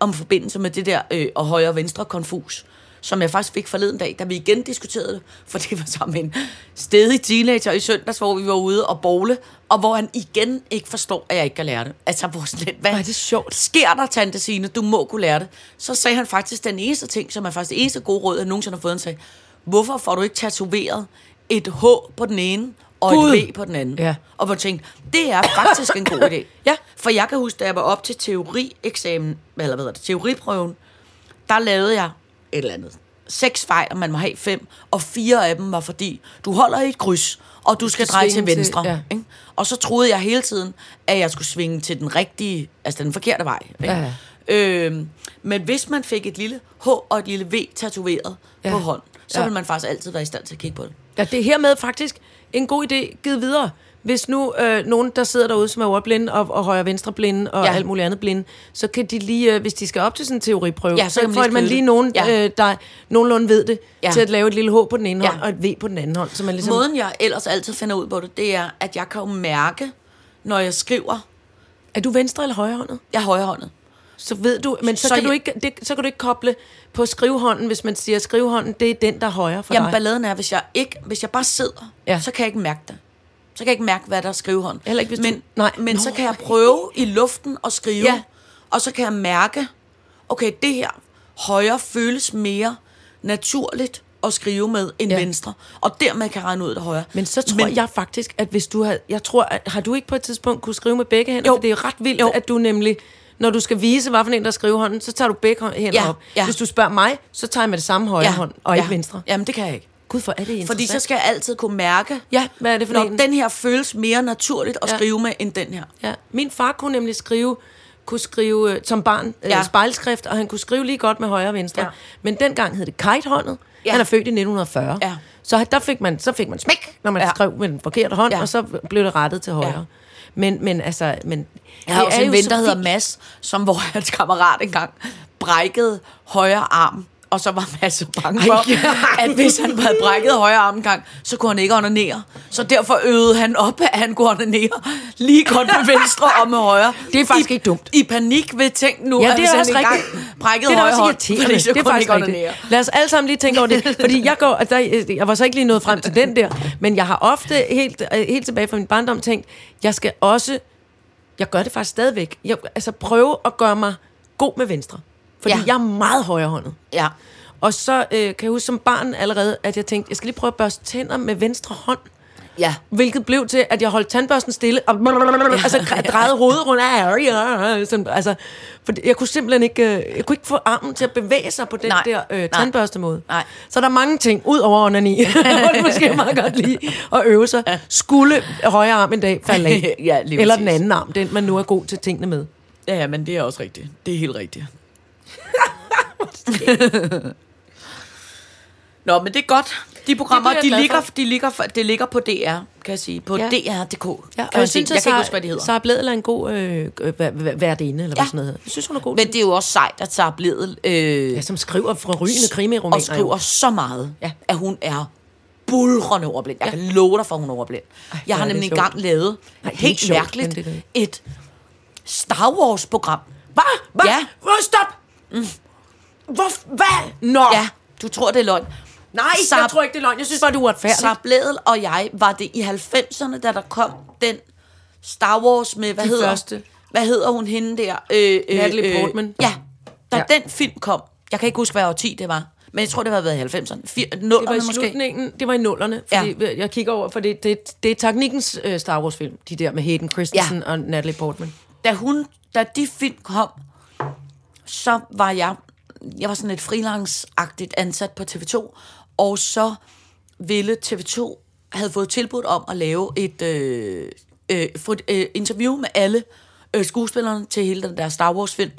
om forbindelse med det der øh, og højre og venstre konfus, som jeg faktisk fik forleden dag, da vi igen diskuterede det, for det var sammen en stedig teenager i søndags, hvor vi var ude og bowle, og hvor han igen ikke forstår, at jeg ikke kan lære det. Altså, hvor lidt, hvad er det sjovt. sker der, tante Signe? Du må kunne lære det. Så sagde han faktisk den eneste ting, som er faktisk det eneste gode råd, jeg nogensinde har fået. Han sagde, hvorfor får du ikke tatoveret et H på den ene og Gud. et V på den anden? Ja. Og hvor jeg tænkte, det er faktisk en god idé. Ja. For jeg kan huske, da jeg var op til teorieksamen, eller hvad hedder det, teoriprøven, der lavede jeg et eller andet. Seks fejl, og man må have fem, og fire af dem var fordi, du holder i et kryds, og du skal skal dreje til svinge til- venstre. ja. Ikke? Og så troede jeg hele tiden, at jeg skulle svinge til den rigtige, altså den forkerte vej. Ikke? Ja, Øhm, men hvis man fik et lille H og et lille V tatoveret Ja. på hånden, så ja. ville man faktisk altid være i stand til at kigge på det. Ja, det er hermed faktisk en god idé givet videre. Hvis nu øh, nogen, der sidder derude, som er ordblinde og, og højre og venstre blinde og ja. Alt muligt andet blinde, så kan de lige, øh, hvis de skal op til sådan en teoriprøve, Ja, så så, får man lige nogen, ja. Øh, der nogenlunde ved det, ja. Til at lave et lille H på den ene Ja. hånd og et V på den anden hånd. Så man ligesom, Måden jeg ellers altid finder ud på det, det er, at jeg kan jo mærke, når jeg skriver, Er du venstre eller højrehåndet? jeg er højrehåndet. Så ved du, men så, Så kan, du jeg- ikke, det, så kan du ikke koble på skrivehånden, hvis man siger, at skrivehånden, det er den, der er højre for Jamen, dig. balladen er, hvis jeg, ikke, hvis jeg bare sidder, ja. så kan jeg ikke mærke det. Kan jeg ikke mærke, hvad der er skrivehånd. Heller ikke, hvis du- men, Nej. Men Nå. så kan jeg prøve i luften at skrive, Ja. og så kan jeg mærke, okay, det her højre føles mere naturligt at skrive med end Ja. venstre. Og dermed kan jeg regne ud det højre. Men så tror men, jeg faktisk, at hvis du har... Jeg tror, at, har du ikke på et tidspunkt kunne skrive med begge hænder? Jo. For det er ret vildt, Jo. at du nemlig... Når du skal vise, hvad for en, der skriver hånden, så tager du begge hænder Ja, op. ja. Hvis du spørger mig, så tager jeg med det samme højre ja. hånd, og ja. ikke venstre. Jamen, det kan jeg ikke. Gud, for er det. Fordi så skal jeg altid kunne mærke, Ja, hvad er det for når en? den her føles mere naturligt at Ja. skrive med end den her. Ja. Min far kunne nemlig skrive kunne skrive øh, som barn øh, Ja. spejlskrift, og han kunne skrive lige godt med højre og venstre. Ja. Men dengang hed det kitehåndet. Ja. Han er født i 1940. Ja. Så der fik man, så fik man smæk, når man Ja. skrev med den forkerte hånd, Ja. og så blev det rettet til højre. Ja. Men, men altså... Men, Jeg har også en ven, der hedder. Mads, som hvor hans kammerat engang brækkede højre arm. Og så var Mads bange for, Ej. at hvis han havde brækket højre arm gang, så kunne han ikke onanere. Så derfor øvede han op, at han kunne onanere lige godt med venstre og med højre. Det er faktisk I, ikke dumt. I panik ved tænk nu, Ja, at det hvis er han også engang brækkede Det er højre hånd, fordi så Det er kunne han faktisk ikke onanere. Lad os alle sammen lige tænke over det. Fordi jeg går, der, jeg var så ikke lige nået frem til den der, men jeg har ofte helt, øh, helt tilbage fra min barndom tænkt, jeg skal også, jeg gør det faktisk stadigvæk, jeg, altså prøve at gøre mig god med venstre. Fordi Ja. ja. jeg er meget højrehåndet. Ja. Og så øh, kan jeg huske som barn allerede, at jeg tænkte, jeg skal lige prøve at børste tænder med venstre hånd. Ja. Hvilket blev til, at jeg holdt tandbørsten stille, og altså, gre- drejede hovedet rundt. Ja, ja, sådan, altså, for jeg kunne simpelthen ikke, øh, jeg kunne ikke få armen til at bevæge sig på den Nej, der øh, nej. tandbørstemåde. Nej. Så der er mange ting, ud over onani, det måske meget godt lige at øve sig. Skulle højre arm en dag falde af. Ja, lige Eller præcis. den anden arm, den man nu er god til tingene med. Ja, ja, men det er også rigtigt. Det er helt rigtigt. Nå, men det er godt. De programmer, Det de, jeg ligger, for. de, ligger, det ligger på DR, kan jeg sige. På Ja. dr.dk. Ja, og jeg synes, jeg at kan ikke huske, hvad det hedder. Sara Bledel er en god øh, væ- væ- værtinde, eller hvad Ja. sådan noget. Jeg synes, hun er god Men det er jo også sejt, at Sara Bledel øh, Ja, som skriver fra rygende krimiromaner. og skriver så meget, Ja. at hun er bulrende overblind. Jeg Ja. kan love dig for, at hun er overblind. Jeg hvor har nemlig engang lavet, ikke helt sjovt, mærkeligt, det det. et Star Wars-program. Hvad? Hvad? Ja. Stop! Mm. Hvor, hvad? Nå! Ja, du tror, det er løgn. Nej, Sara- jeg tror ikke, det er løgn. Jeg synes bare, det er uretfærdigt. Sara Bledel og jeg, var det i 90'erne, da der kom den Star Wars med, hvad De hedder, første. hvad hedder hun hende der? Øh, øh, Natalie Portman. Ja, da Ja. den film kom, jeg kan ikke huske, hvad årti det var, men jeg tror, det var været i 90'erne. Fir- det var i nullerne måske. slutningen, det var i nullerne, fordi ja. jeg kigger over, for det, det, det er teknikkens uh, Star Wars film, de der med Hayden Christensen ja. og Natalie Portman. Da, hun, da de film kom, så var jeg, jeg var sådan et freelance-agtigt ansat på TV2, og så ville TV2 havde fået tilbudt om at lave et, øh, øh, få et øh, interview med alle øh, skuespillerne til hele den der Star Wars-film.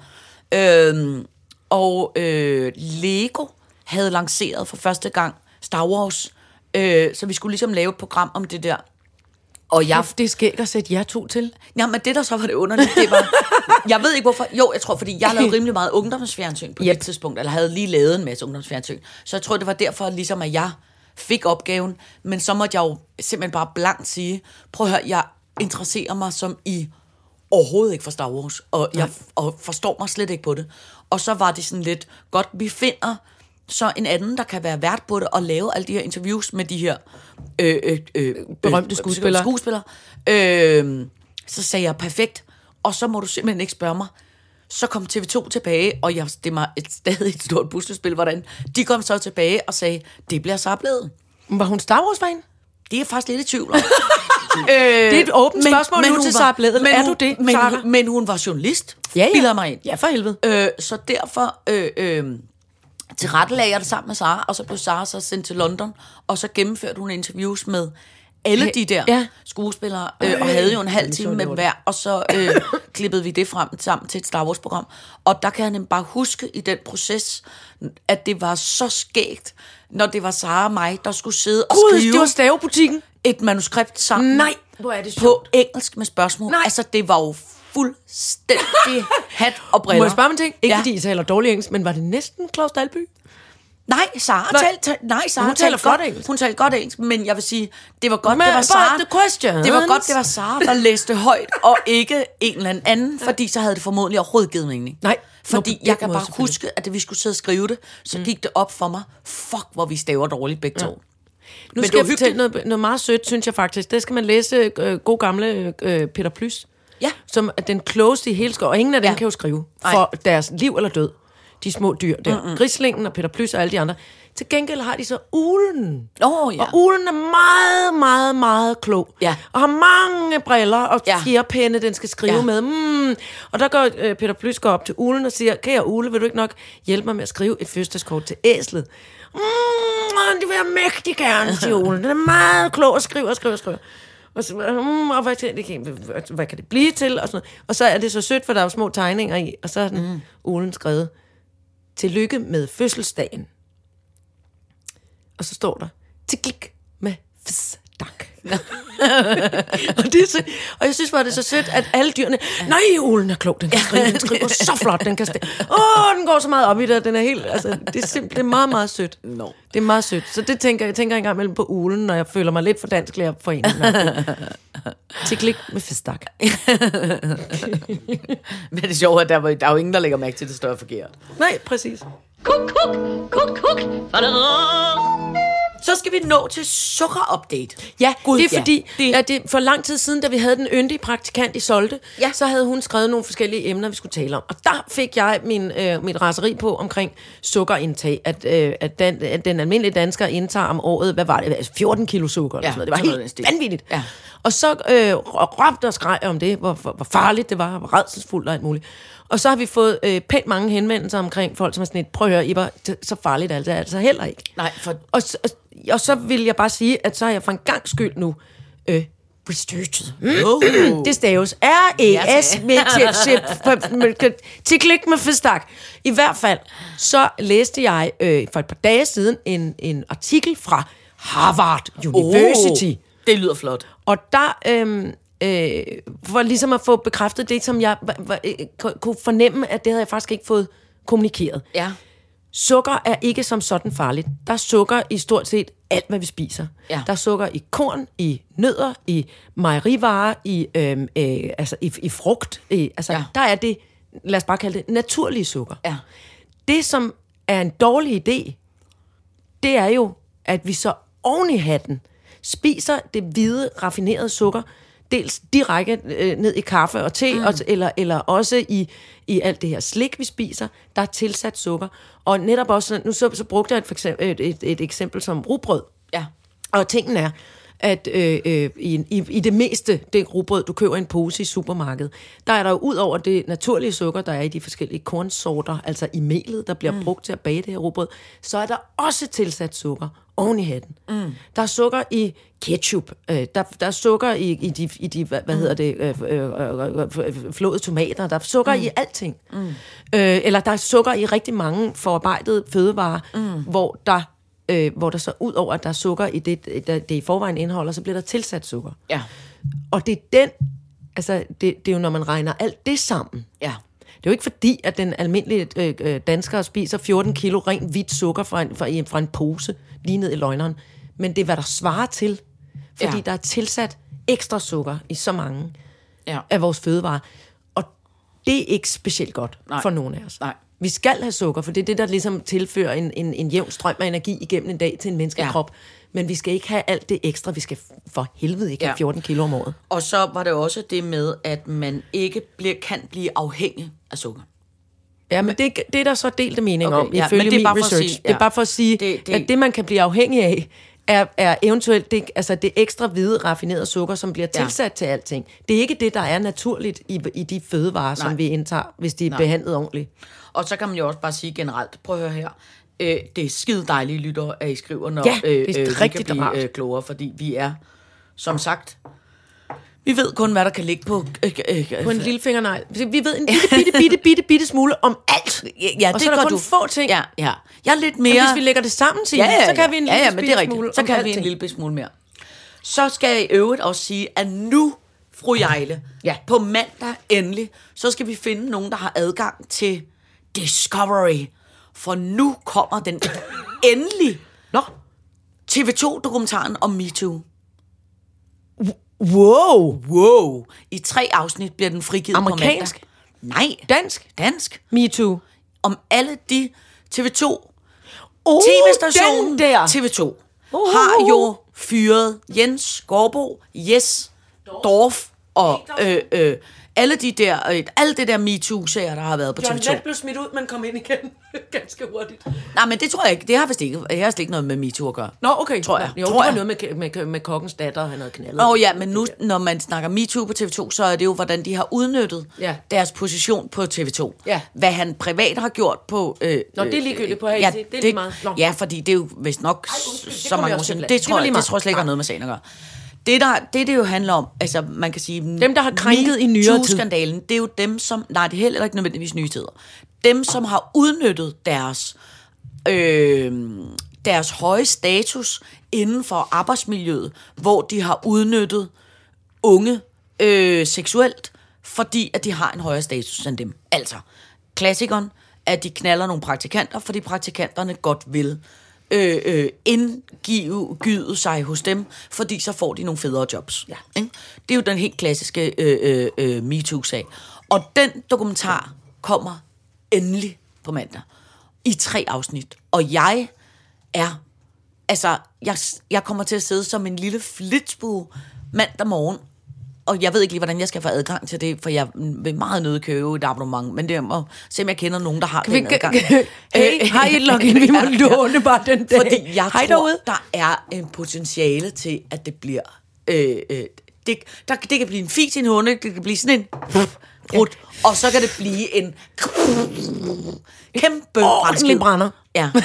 Øh, og øh, Lego havde lanceret for første gang Star Wars, øh, så vi skulle ligesom lave et program om det der. Og jeg Det er skægt at sætte jer to til. Ja, men det der så var det underligt, det var... Jeg ved ikke hvorfor. Jo, jeg tror, fordi jeg lavede rimelig meget ungdomsfjernsyn på yep. Det tidspunkt, eller havde lige lavet en masse ungdomsfjernsyn. Så jeg tror, det var derfor, ligesom at jeg fik opgaven. Men så måtte jeg jo simpelthen bare blankt sige, prøv at høre, jeg interesserer mig som i overhovedet ikke for Star Wars, og jeg og forstår mig slet ikke på det. Og så var det sådan lidt, godt, vi finder så en anden, der kan være vært på det, og lave alle de her interviews med de her øh, øh, øh, Berømte skuespillere. skuespillere. Øh, så sagde jeg, perfekt, og så må du simpelthen ikke spørge mig. Så kom TV2 tilbage, og jeg, det var et, stadig et stort puslespil, hvordan de kom så tilbage og sagde, det bliver så blevet. Var hun Star Wars-fan? Det er faktisk lidt i tvivl om. øh, Det er et åbent spørgsmål nu hun til Sara Bledel. Men Er du det, men, hun, men hun var journalist, Ja, ja. mig ind. Ja, for helvede. Øh, så derfor øh, øh, tilrettelagde jeg det sammen med Sara, og så blev Sara så sendt til London, og så gennemførte hun interviews med alle de der Ja. skuespillere, øh, og havde jo en halv time med hver, og så øh, klippede vi det frem sammen til et Star Wars-program. Og der kan jeg nemlig bare huske i den proces, at det var så skægt, når det var Sara og mig, der skulle sidde og Gud, skrive det var stavebutikken. et manuskript sammen. Nej, hvor er det På sjovt. engelsk med spørgsmål. Nej. Altså, det var jo fuldstændig hat og briller. Må jeg spørge mig en ting? Ikke Ja. ja. fordi I taler dårlig engelsk, men var det næsten Claus Dalby? Nej, Sara talte, ta- nej, Sara Hun taler talte godt engelsk. Hun talte godt engelsk, men jeg vil sige, det var godt, Men det var Sara. the questions. Det var godt, det var Sara, der læste højt, og ikke en eller anden, fordi så havde det formodentlig overhovedet givet mening. Nej. Fordi jeg kan bare huske, at da vi skulle sidde og skrive det, så gik det op for mig, fuck, hvor vi staver dårligt begge to. Nu Men skal jeg fortælle noget, noget meget sødt, synes jeg faktisk. Det skal man læse øh, god gamle øh, Peter Plys. Ja. Som er den klogeste i hele skov. Og ingen af dem Ja. kan jo skrive for deres liv eller død. De små dyr der. Mm-hmm. Grislingen og Peter Plys og alle de andre. Til gengæld har de så ulen. Åh, ja. Og ulen er meget, meget, meget klog. Ja. Og har mange briller og Ja. den skal skrive ja. med. Mm. Og der går øh, Peter Plys går op til ulen og siger, kære ule, vil du ikke nok hjælpe mig med at skrive et fødselskort til æslet? Mm, det vil jeg mægtig gerne, siger ulen. Den er meget klog og skriver og skriver og skriver. Og, så, mm, og hvad, det kan, hvad, hvad kan det blive til? Og, sådan noget. og så er det så sødt, for der er jo små tegninger i, og så er den mm. ulen skrevet, tillykke med fødselsdagen. Og så står der, til klik med fsdak. og, det så, og jeg synes bare, det er så sødt, at alle dyrene... Nej, ulen er klog, den kan skrive, den skriver så flot, den kan stille. Åh, den går så meget op i det, den er helt... Altså, det er simpelthen det er meget, meget sødt. Nå. Det er meget sødt. Så det tænker jeg tænker engang mellem på ulen, når jeg føler mig lidt for dansk lærer for en. Til klik med festak. Men det er sjovt, at der, var- der er jo ingen, der lægger mærke til, at det står forkert. Nej, præcis. Kuk, kuk, kuk, kuk. Så skal vi nå til sukker-update. Ja, Gud, det er ja. fordi, Det- at det, for lang tid siden, da vi havde den yndige praktikant i Solte, Ja. så havde hun skrevet nogle forskellige emner, vi skulle tale om. Og der fik jeg min, øh, mit raseri på omkring sukkerindtag, at, øh, at, den, at den almindelige dansker indtager om året, hvad var det, Altså 14 kilo sukker eller Ja, sådan noget. Det var helt vanvittigt. Ja. Og så øh, råbte og skreg om det, hvor, hvor, hvor farligt det var, hvor redselsfuldt og alt muligt. Og så har vi fået øh, pænt mange henvendelser omkring folk, som er sådan et, prøv at høre, Iber, så farligt er det altså heller ikke. Nej, for Og, og, og så vil jeg bare sige, at så har jeg for en gang skyld nu øh, researchet. Mm. Oh. Det staves R-E-S Ja, med til- klik med festak. I hvert fald, så læste jeg øh, for et par dage siden en, en artikel fra Harvard University. Oh, det lyder flot. Og der, øhm, øh, for ligesom at få bekræftet det, som jeg var, var, øh, ku- kunne fornemme, at det havde jeg faktisk ikke fået kommunikeret. Ja. Sukker er ikke som sådan farligt. Der er sukker i stort set alt, hvad vi spiser. Ja. Der er sukker i korn, i nødder, i mejerivarer, i, øhm, øh, altså i, i frugt. I, altså, Ja. Der er det, lad os bare kalde det, naturlige sukker. Ja. Det, som er en dårlig idé, det er jo, at vi så oven i hatten spiser det hvide, raffinerede sukker, dels direkte øh, ned i kaffe og te, mm. og, eller, eller også i, i alt det her slik, vi spiser, der er tilsat sukker. Og netop også, nu så, så brugte jeg et, for eksempel, et, et, et eksempel som rugbrød. Ja. Og tingen er, at øh, øh, i, i, i det meste, det rugbrød, du køber i en pose i supermarkedet, der er der jo ud over det naturlige sukker, der er i de forskellige kornsorter, altså i melet, der bliver mm. brugt til at bage det her rugbrød, så er der også tilsat sukker oven i hatten. Mm. Der er sukker i ketchup, øh, der, der er sukker i, i de, i de hvad, hvad hedder det, øh, øh, øh, øh, flåede tomater, der er sukker mm. i alting. Mm. Øh, eller der er sukker i rigtig mange forarbejdede fødevarer, mm. hvor der øh, hvor der så ud over, at der er sukker i det, det, det i forvejen indeholder, så bliver der tilsat sukker. Ja. Og det er den, altså det, det er jo, når man regner alt det sammen. Ja. Det er jo ikke fordi, at den almindelige øh, øh, dansker spiser 14 kilo rent hvidt sukker fra en, fra, en- fra en pose lige ned i løgneren. Men det er, hvad der svarer til. Fordi Ja. der er tilsat ekstra sukker i så mange Ja. af vores fødevarer. Og det er ikke specielt godt. Nej. for nogen af os. Nej. Vi skal have sukker, for det er det, der ligesom tilfører en, en, en jævn strøm af energi igennem en dag til en menneskekrop. Ja. Men vi skal ikke have alt det ekstra. Vi skal for helvede ikke Ja. have 14 kilo om året. Og så var det også det med, at man ikke bliver, kan blive afhængig af sukker. Ja, men det, det er der så delte mening Okay, om, ja, ifølge er min research. sige- Det er ja. bare for at sige, Det- det, at det, man kan blive afhængig af, er, er eventuelt det, altså det ekstra hvide, raffinerede sukker, som bliver Ja. tilsat til alting. Det er ikke det, der er naturligt i, i de fødevarer, Nej. som vi indtager, hvis de er Nej. behandlet ordentligt. Og så kan man jo også bare sige generelt, prøv at høre her, øh, det er skide dejlige lytter, at I skriver, når Ja, øh, det er øh, vi rigtig kan blive øh, klogere, fordi vi er, som sagt, vi ved kun, hvad der kan ligge på... Øh, øh, øh, På en lille fingernegl. Vi ved en bitte, bitte, bitte, bitte, bitte smule om alt. Ja, og så er der kun du. få ting. Ja, ja. Jeg er lidt Men mere... hvis vi lægger det sammen til, ja, ja, så kan vi en ja, lille ja, men det er smule Så kan vi en lille smule mere. Så skal jeg i øvrigt også sige, at nu, fru Jejle, Ja. på mandag endelig, så skal vi finde nogen, der har adgang til Discovery. For nu kommer den endelig Nå, TV2-dokumentaren om MeToo. wow. Wow! I tre afsnit bliver den frigivet Amerikansk? på mandag. Nej, Dansk. dansk. Me too. Om alle de TV2 Oh, TV-stationen der. TV2 har jo fyret Jens Gårdbo, Jes Dorf og øh, øh, alle de der, øh, alle det der MeToo-sager, der har været på John TV2. Lett blev smidt ud, men kom ind igen ganske hurtigt. Nej, men det tror jeg ikke. Det har vist ikke, det har slet ikke noget med MeToo at gøre. Nå, okay. Tror jeg. Jo, Tror det jeg. noget med, med, med kokkens datter, han havde knaldet. Åh oh, ja, men nu, når man snakker MeToo på TV2, så er det jo, hvordan de har udnyttet Ja. deres position på TV2. Ja. Hvad han privat har gjort på... Øh, Nå, det er ligegyldigt på øh, HT. Det er lige meget. Nå. Ja, fordi det er jo vist nok Ej, undskyld, det så mange jeg år siden. Det det jeg, det tror jeg slet ikke har noget med sagen at gøre. Det, der, det, det jo handler om, altså man kan sige... Dem, der har krænket i nyere tid. skandalen det er jo dem, som... Nej, det er heller ikke nødvendigvis nye tider. Dem, som har udnyttet deres, øh, deres høje status inden for arbejdsmiljøet, hvor de har udnyttet unge øh, seksuelt, fordi at de har en højere status end dem. Altså, klassikeren, at de knaller nogle praktikanter, fordi praktikanterne godt vil øh, øh, indgive gyde sig hos dem, fordi så får de nogle federe jobs. Ja. Ikke? Det er jo den helt klassiske øh, øh, øh, MeToo-sag. Og den dokumentar kommer endelig på mandag i tre afsnit. Og jeg er, altså, jeg, jeg kommer til at sidde som en lille flitsbue mandag morgen og jeg ved ikke lige, hvordan jeg skal få adgang til det, for jeg vil meget nødt købe et abonnement, men det er må se, om jeg kender nogen, der har Kan vi, den adgang. hey, har I et login? Vi må Ja, ja. låne bare den dag. Fordi jeg Hej tror, derude. der er en potentiale til, at det bliver... Øh, øh, det, der, det kan blive en fis i en hunde, det kan blive sådan en... Brud, og så kan det blive en kæmpe Ordentlig brænder. Ja.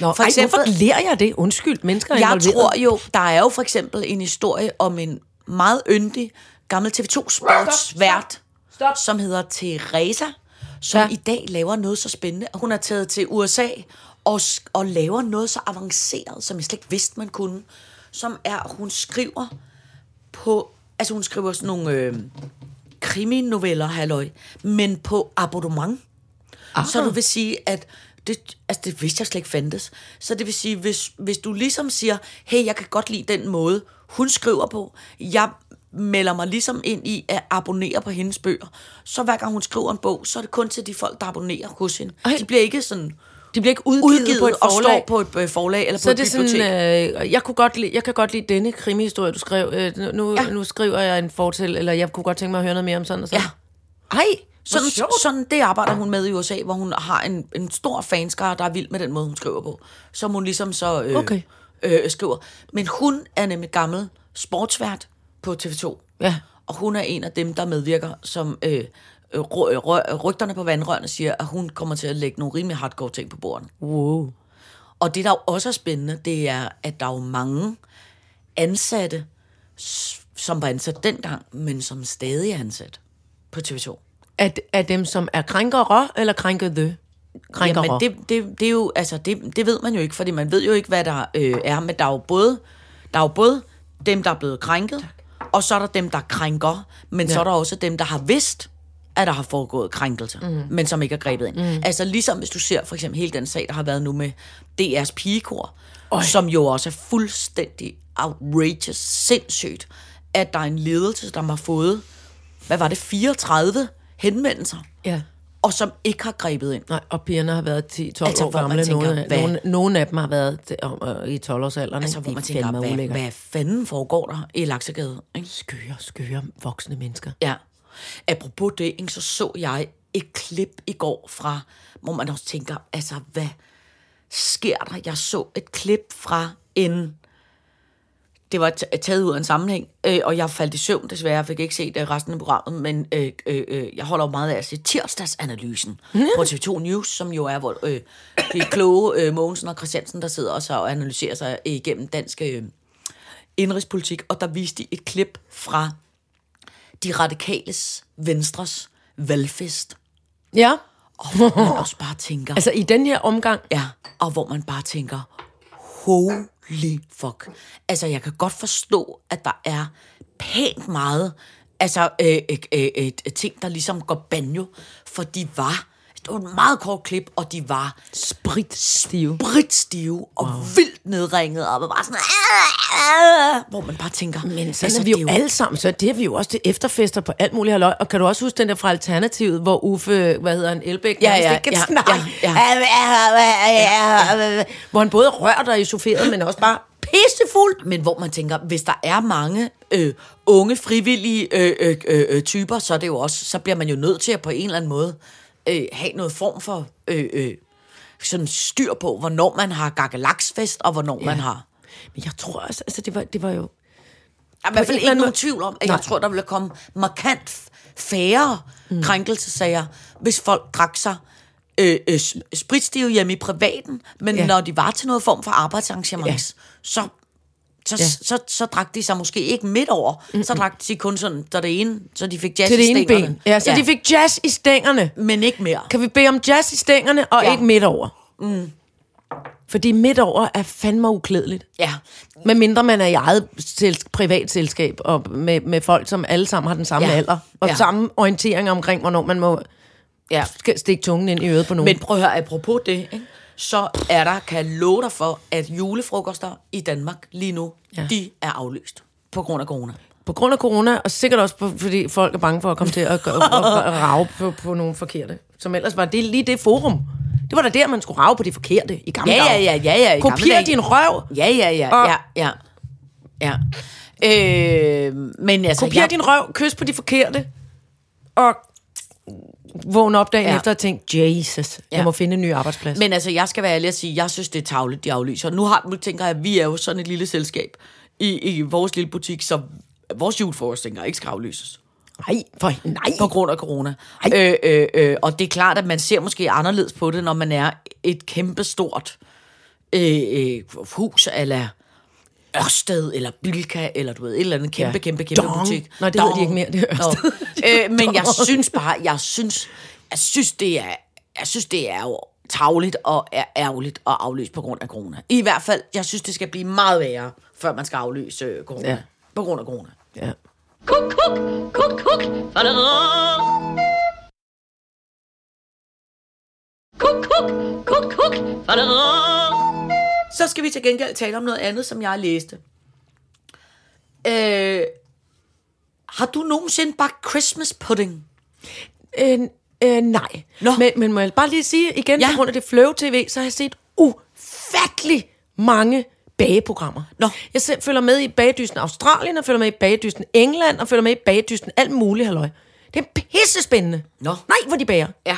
Nå, For eksempel- eksempel, hvorfor lærer jeg det? Undskyld, mennesker er Jeg involveret. tror jo, der er jo for eksempel en historie om en meget yndig gammel TV2 sportsvært, som hedder Teresa, som Ja. i dag laver noget så spændende. Hun er taget til USA og, og laver noget så avanceret, som jeg slet ikke vidste, man kunne. Som er, hun skriver på, altså hun skriver sådan nogle øh, kriminoveller, halløj, men på abonnement. Ah. Så du vil sige, at det, altså det vidste jeg slet ikke fandtes. Så det vil sige, hvis, hvis du ligesom siger, hey, jeg kan godt lide den måde, hun skriver på, jeg melder mig ligesom ind i at abonnere på hendes bøger, så hver gang hun skriver en bog, så er det kun til de folk, der abonnerer hos hende. Ej. De bliver ikke sådan De bliver ikke udgivet, udgivet på et og forlag. står på et øh, forlag eller på Så er et det bibliotek. sådan, øh, jeg, kunne godt lide, jeg kan godt lide denne krimihistorie, du skrev. Øh, nu, ja. nu skriver jeg en fortæl, eller jeg kunne godt tænke mig at høre noget mere om sådan og sådan. Ja. Ej, Sådan, sådan, det arbejder hun med i USA, hvor hun har en, en stor fanskare, der er vild med den måde, hun skriver på. Som hun ligesom så øh, Okay. øh, skriver. Men hun er nemlig gammel sportsvært på TV2. Ja. Og hun er en af dem, der medvirker, som øh, øh, ry- ry- rygterne på vandrørene siger, at hun kommer til at lægge nogle rimelig hardcore ting på bordet. Wow. Og det, der jo også er spændende, det er, at der er jo mange ansatte, som var ansat dengang, men som stadig er ansat på TV2. Er, er dem, som er krænkere eller krænkede? Krænkere. Jamen, det, det, det er jo, altså, det, det ved man jo ikke, fordi man ved jo ikke, hvad der øh, er, men der er jo både, der er jo både dem, der er blevet krænket, og så er der dem, der krænker, men ja. så er der også dem, der har vidst, at der har foregået krænkelser, mm. men som ikke er grebet ind. Mm. Altså ligesom hvis du ser for eksempel hele den sag, der har været nu med DR's pigekor, Øj. som jo også er fuldstændig outrageous, sindssygt, at der er en ledelse, der har fået, hvad var det, 34 henvendelser, Ja. og som ikke har grebet ind. Nej, og pigerne har været 10-12 Altså, år gamle. tænker, nogle, hvad- nogle, nogle af dem har været i 12-årsalderen. Altså, hvor man er tænker, hvad, hvad fanden foregår der i Laksegade? Ikke? Skøre, skøre voksne mennesker. Ja. Apropos det, ikke, så så jeg et klip i går fra, hvor man også tænker, altså, hvad sker der? Jeg så et klip fra en... Det var taget ud af en sammenhæng, øh, og jeg faldt i søvn desværre. Jeg fik ikke set øh, resten af programmet, men øh, øh, øh, jeg holder jo meget af at se tirsdagsanalysen på TV2 News, som jo er, hvor øh, er kloge øh, Mogensen og Christiansen, der sidder og, så og analyserer sig igennem dansk øh, indrigspolitik, og der viste de et klip fra de radikales venstres valgfest. Ja, Og hvor man også bare tænker, altså i den her omgang, ja, og hvor man bare tænker, holy fuck. Altså, jeg kan godt forstå, at der er pænt meget, altså, øh, øh, øh, øh ting, der ligesom går banjo, for de var, det var et meget kort klip, og de var spritstive. britstive og wow. vildt nedringet, og var bare sådan, hvor man bare tænker, Men sådan altså, altså, er vi det jo alle sammen, så det er vi jo også til efterfester på alt muligt halløj. Og kan du også huske den der fra Alternativet, hvor Uffe, hvad hedder han, Elbæk, Ja, ja, ikke kan ja, snakke. ja, Hvor han både rørt og echaufferet, men også bare pissefuld. Men hvor man tænker, hvis der er mange øh, unge, frivillige øh, øh, øh, øh, typer, så, er det jo også, så bliver man jo nødt til at på en eller anden måde øh, have noget form for øh, øh, sådan styr på, hvornår man har gakkelaksfest, og hvornår ja. man har... Men jeg tror også, altså det var, det var jo... Der er i hvert fald ikke nogen tvivl om, at Nej. jeg tror, der ville komme markant færre mm. krænkelsesager, hvis folk drak sig øh, øh, spritstive hjemme i privaten, men. Ja. når de var til noget form for arbejdsarrangement, ja. så så, Ja. så, så, så drak de sig måske ikke midt over. Mm-hmm. Så drak de kun sådan, så det ene, så de fik jazz Til det i ene stængerne. ben. Ja, så ja. de fik jazz i stængerne. Men ikke mere. Kan vi bede om jazz i stængerne, og ja. Ikke midt over? Mm. Fordi midt over er fandme uklædeligt. Ja. Med mindre man er i eget sels- privat selskab, og med, med folk, som alle sammen har den samme ja. Alder, og ja. Samme orientering omkring, hvornår man må ja. stikke tungen ind i øret på nogen. Men prøv at høre, apropos det, ikke? Så er der, kan jeg love dig for, at julefrokoster i Danmark lige nu, Ja. de er aflyst på grund af corona. På grund af corona, og sikkert også på, fordi folk er bange for at komme til at, at, at, at rave på, på nogle forkerte. Som ellers var det lige det forum. Det var da der, man skulle rave på de forkerte i gamle Ja, ja, dage. ja, ja, ja. i Kopier dage. din røv. Ja, ja, ja, Og- ja, ja. ja. Øh, men altså, Kopier jeg, din røv, kys på de forkerte, og vågn op dagen ja. Efter og tænk, Jesus, ja. jeg må finde en ny arbejdsplads. men altså, jeg skal være ærlig at sige, jeg synes, det er tavligt, de aflyser. Nu, har, nu tænker jeg, at vi er jo sådan et lille selskab i, i vores lille butik, så vores jeg ikke skal aflyses. nej, for nej. på grund af corona. Øh, øh, øh, og det er klart, at man ser måske anderledes på det, når man er et kæmpestort øh, øh, hus, eller Ørsted, eller Bilka, eller du ved, et eller andet kæmpe, Ja. kæmpe, kæmpe Dong. butik. Nå, det hedder de ikke mere, det er Ørsted. Øh, men jeg synes bare, jeg synes, jeg synes, det er, jeg synes, det er jo tavligt og er ærgerligt at aflyse på grund af corona. I hvert fald, jeg synes, det skal blive meget værre, før man skal aflyse øh, corona. Ja. På grund af corona. Ja. Kuk, kuk, kuk, kuk. Kuk, kuk, kuk, kuk. Så skal vi til gengæld tale om noget andet, som jeg læste. Øh, har du nogensinde bagt Christmas pudding? Øh, øh, nej. Nå. Men, men må jeg bare lige sige igen, ja. Ja. på grund af det Flow TV, så har jeg set ufattelig mange bageprogrammer. Nå. Jeg selv følger med i bagedysten Australien, og følger med i bagedysten England, og følger med i bagedysten alt muligt, halløj. Det er pissespændende. Nå. Nej, hvor de bager. Ja.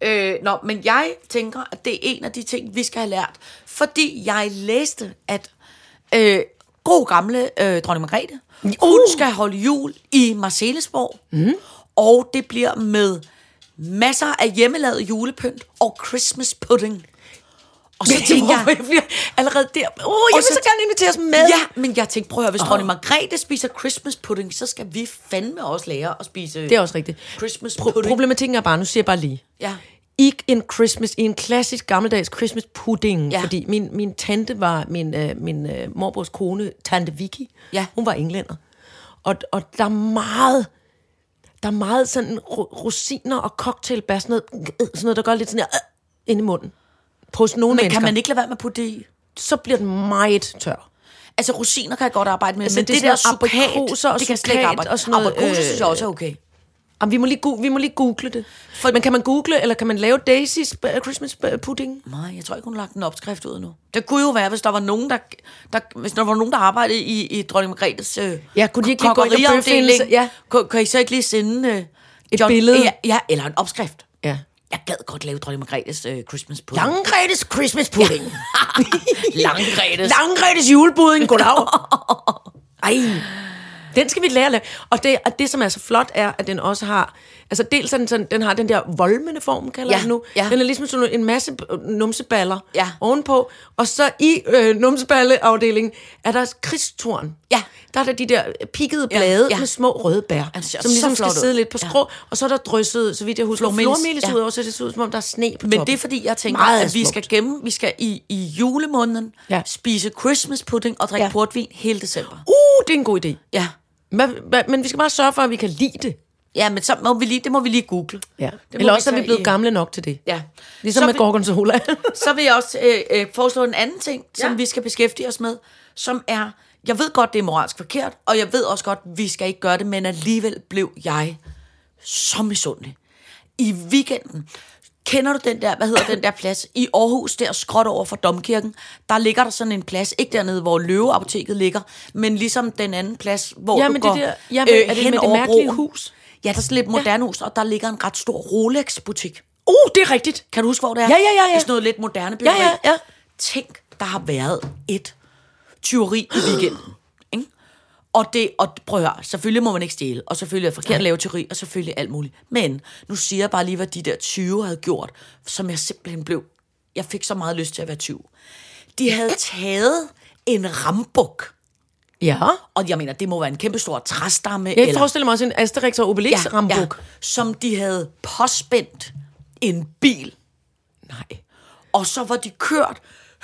Øh, nå, men jeg tænker, at det er en af de ting, vi skal have lært. Fordi jeg læste, at øh, god gamle øh, dronning Margrethe, hun Uh. skal holde jul i Marcelesborg. Mm. Og det bliver med masser af hjemmelavet julepynt og Christmas pudding. Og så tænker jeg... jeg bliver allerede der. Uh, jeg Og vil så, så- gerne inviteres med. Ja, men jeg tænkte, prøv at høre, hvis dronning Margrethe spiser Christmas pudding, så skal vi fandme også lære at spise Det er også rigtigt. Christmas Pro- pudding. problematikken er bare, nu siger jeg bare lige. Ja. I en Christmas, i en klassisk gammeldags Christmas pudding, ja. Fordi min, min tante var, min, øh, min øh, morbrors kone, tante Vicky, Ja. hun var englænder. Og, og der er meget, der er meget sådan ro- rosiner og cocktailbær, sådan noget, sådan noget, der gør lidt sådan her, øh, ind i munden. Sådan nogle Men mennesker. kan man ikke lade være med at putte det i? Så bliver den meget tør. Altså, rosiner kan jeg godt arbejde med, Altså, men det det, der aprikoser og det kan slet ikke arbejde og sådan noget, Aprikoser øh, synes jeg også er okay. Jamen, vi, må lige, vi må lige google det. For, men kan man google, eller kan man lave Daisy's øh, Christmas øh, pudding? Nej, jeg tror ikke, hun har lagt en opskrift ud nu. Det kunne jo være, hvis der var nogen, der, der, hvis der var nogen, der arbejdede i, i dronning Margrethes øh, Ja, kunne de ikke lige gå ind og ja. Kan, kan I så ikke lige sende øh, Et billede? Ja, ja, eller en opskrift. Ja. Jeg gad godt lave dronning Margrethes øh, Christmas pudding. Langrettes Christmas pudding. Langrettes. Langrettes julepudding, goddag. Ej, den skal vi lære at lave. Og det, og det, som er så flot, er, at den også har... Altså, dels er den, sådan, den har den der volmende form, kalder Ja, den nu. ja. Den er ligesom sådan en masse b- numseballer Ja. ovenpå. Og så i øh, numseballeafdelingen er der krigstorn. Ja. Der er der de der pikkede Ja, blade ja. med små røde bær, som ligesom skal ud. sidde lidt på Ja. skrå. Og så er der drysset, så vidt jeg husker, Flormelis, ja. ud over, så det ser ud, som om der er sne på Men toppen. det er fordi, jeg tænker, Meget at vi skal gemme, vi skal i, i julemåneden Ja. spise Christmas pudding og drikke Ja. ja. portvin hele december. Uh, det er en god idé. Ja. Men, men vi skal bare sørge for, at vi kan lide det. Ja, men så må vi lige, det må vi lige google. Ja. Det Eller også er tage vi blevet i- gamle nok til det. Ja. Ligesom så med vil- gorgonzola. Så vil jeg også øh, øh, foreslå en anden ting, som Ja. vi skal beskæftige os med, som er, jeg ved godt, det er moralsk forkert, og jeg ved også godt, vi skal ikke gøre det, men alligevel blev jeg så misundelig. I weekenden, kender du den der, hvad hedder den der plads? I Aarhus, der skråt over for Domkirken, der ligger der sådan en plads, ikke dernede, hvor Løveapoteket ligger, men ligesom den anden plads, hvor Ja, du men det går øh, der- ja, men er det hen med det over mærkelige broen. hus? Ja, der er sådan lidt moderne hus, og der ligger en ret stor Rolex-butik. uh, det er rigtigt. Kan du huske, hvor det er? Ja, ja, ja, ja. Det er sådan noget lidt moderne byggeri. Ja, ja, ja. Tænk, der har været et tyveri i weekenden. Ikke? Og det, og prøv at høre, selvfølgelig må man ikke stjæle, og selvfølgelig er det forkert at lave tyveri, og selvfølgelig alt muligt. Men nu siger jeg bare lige, hvad de der 20 havde gjort, som jeg simpelthen blev, jeg fik så meget lyst til at være 20. De havde taget en rambuk, Ja. Og jeg mener, det må være en kæmpe stor træstamme. Jeg forestiller mig også en Asterix og Obelix ja, rambuk. som de havde påspændt en bil. Nej. Og så var de kørt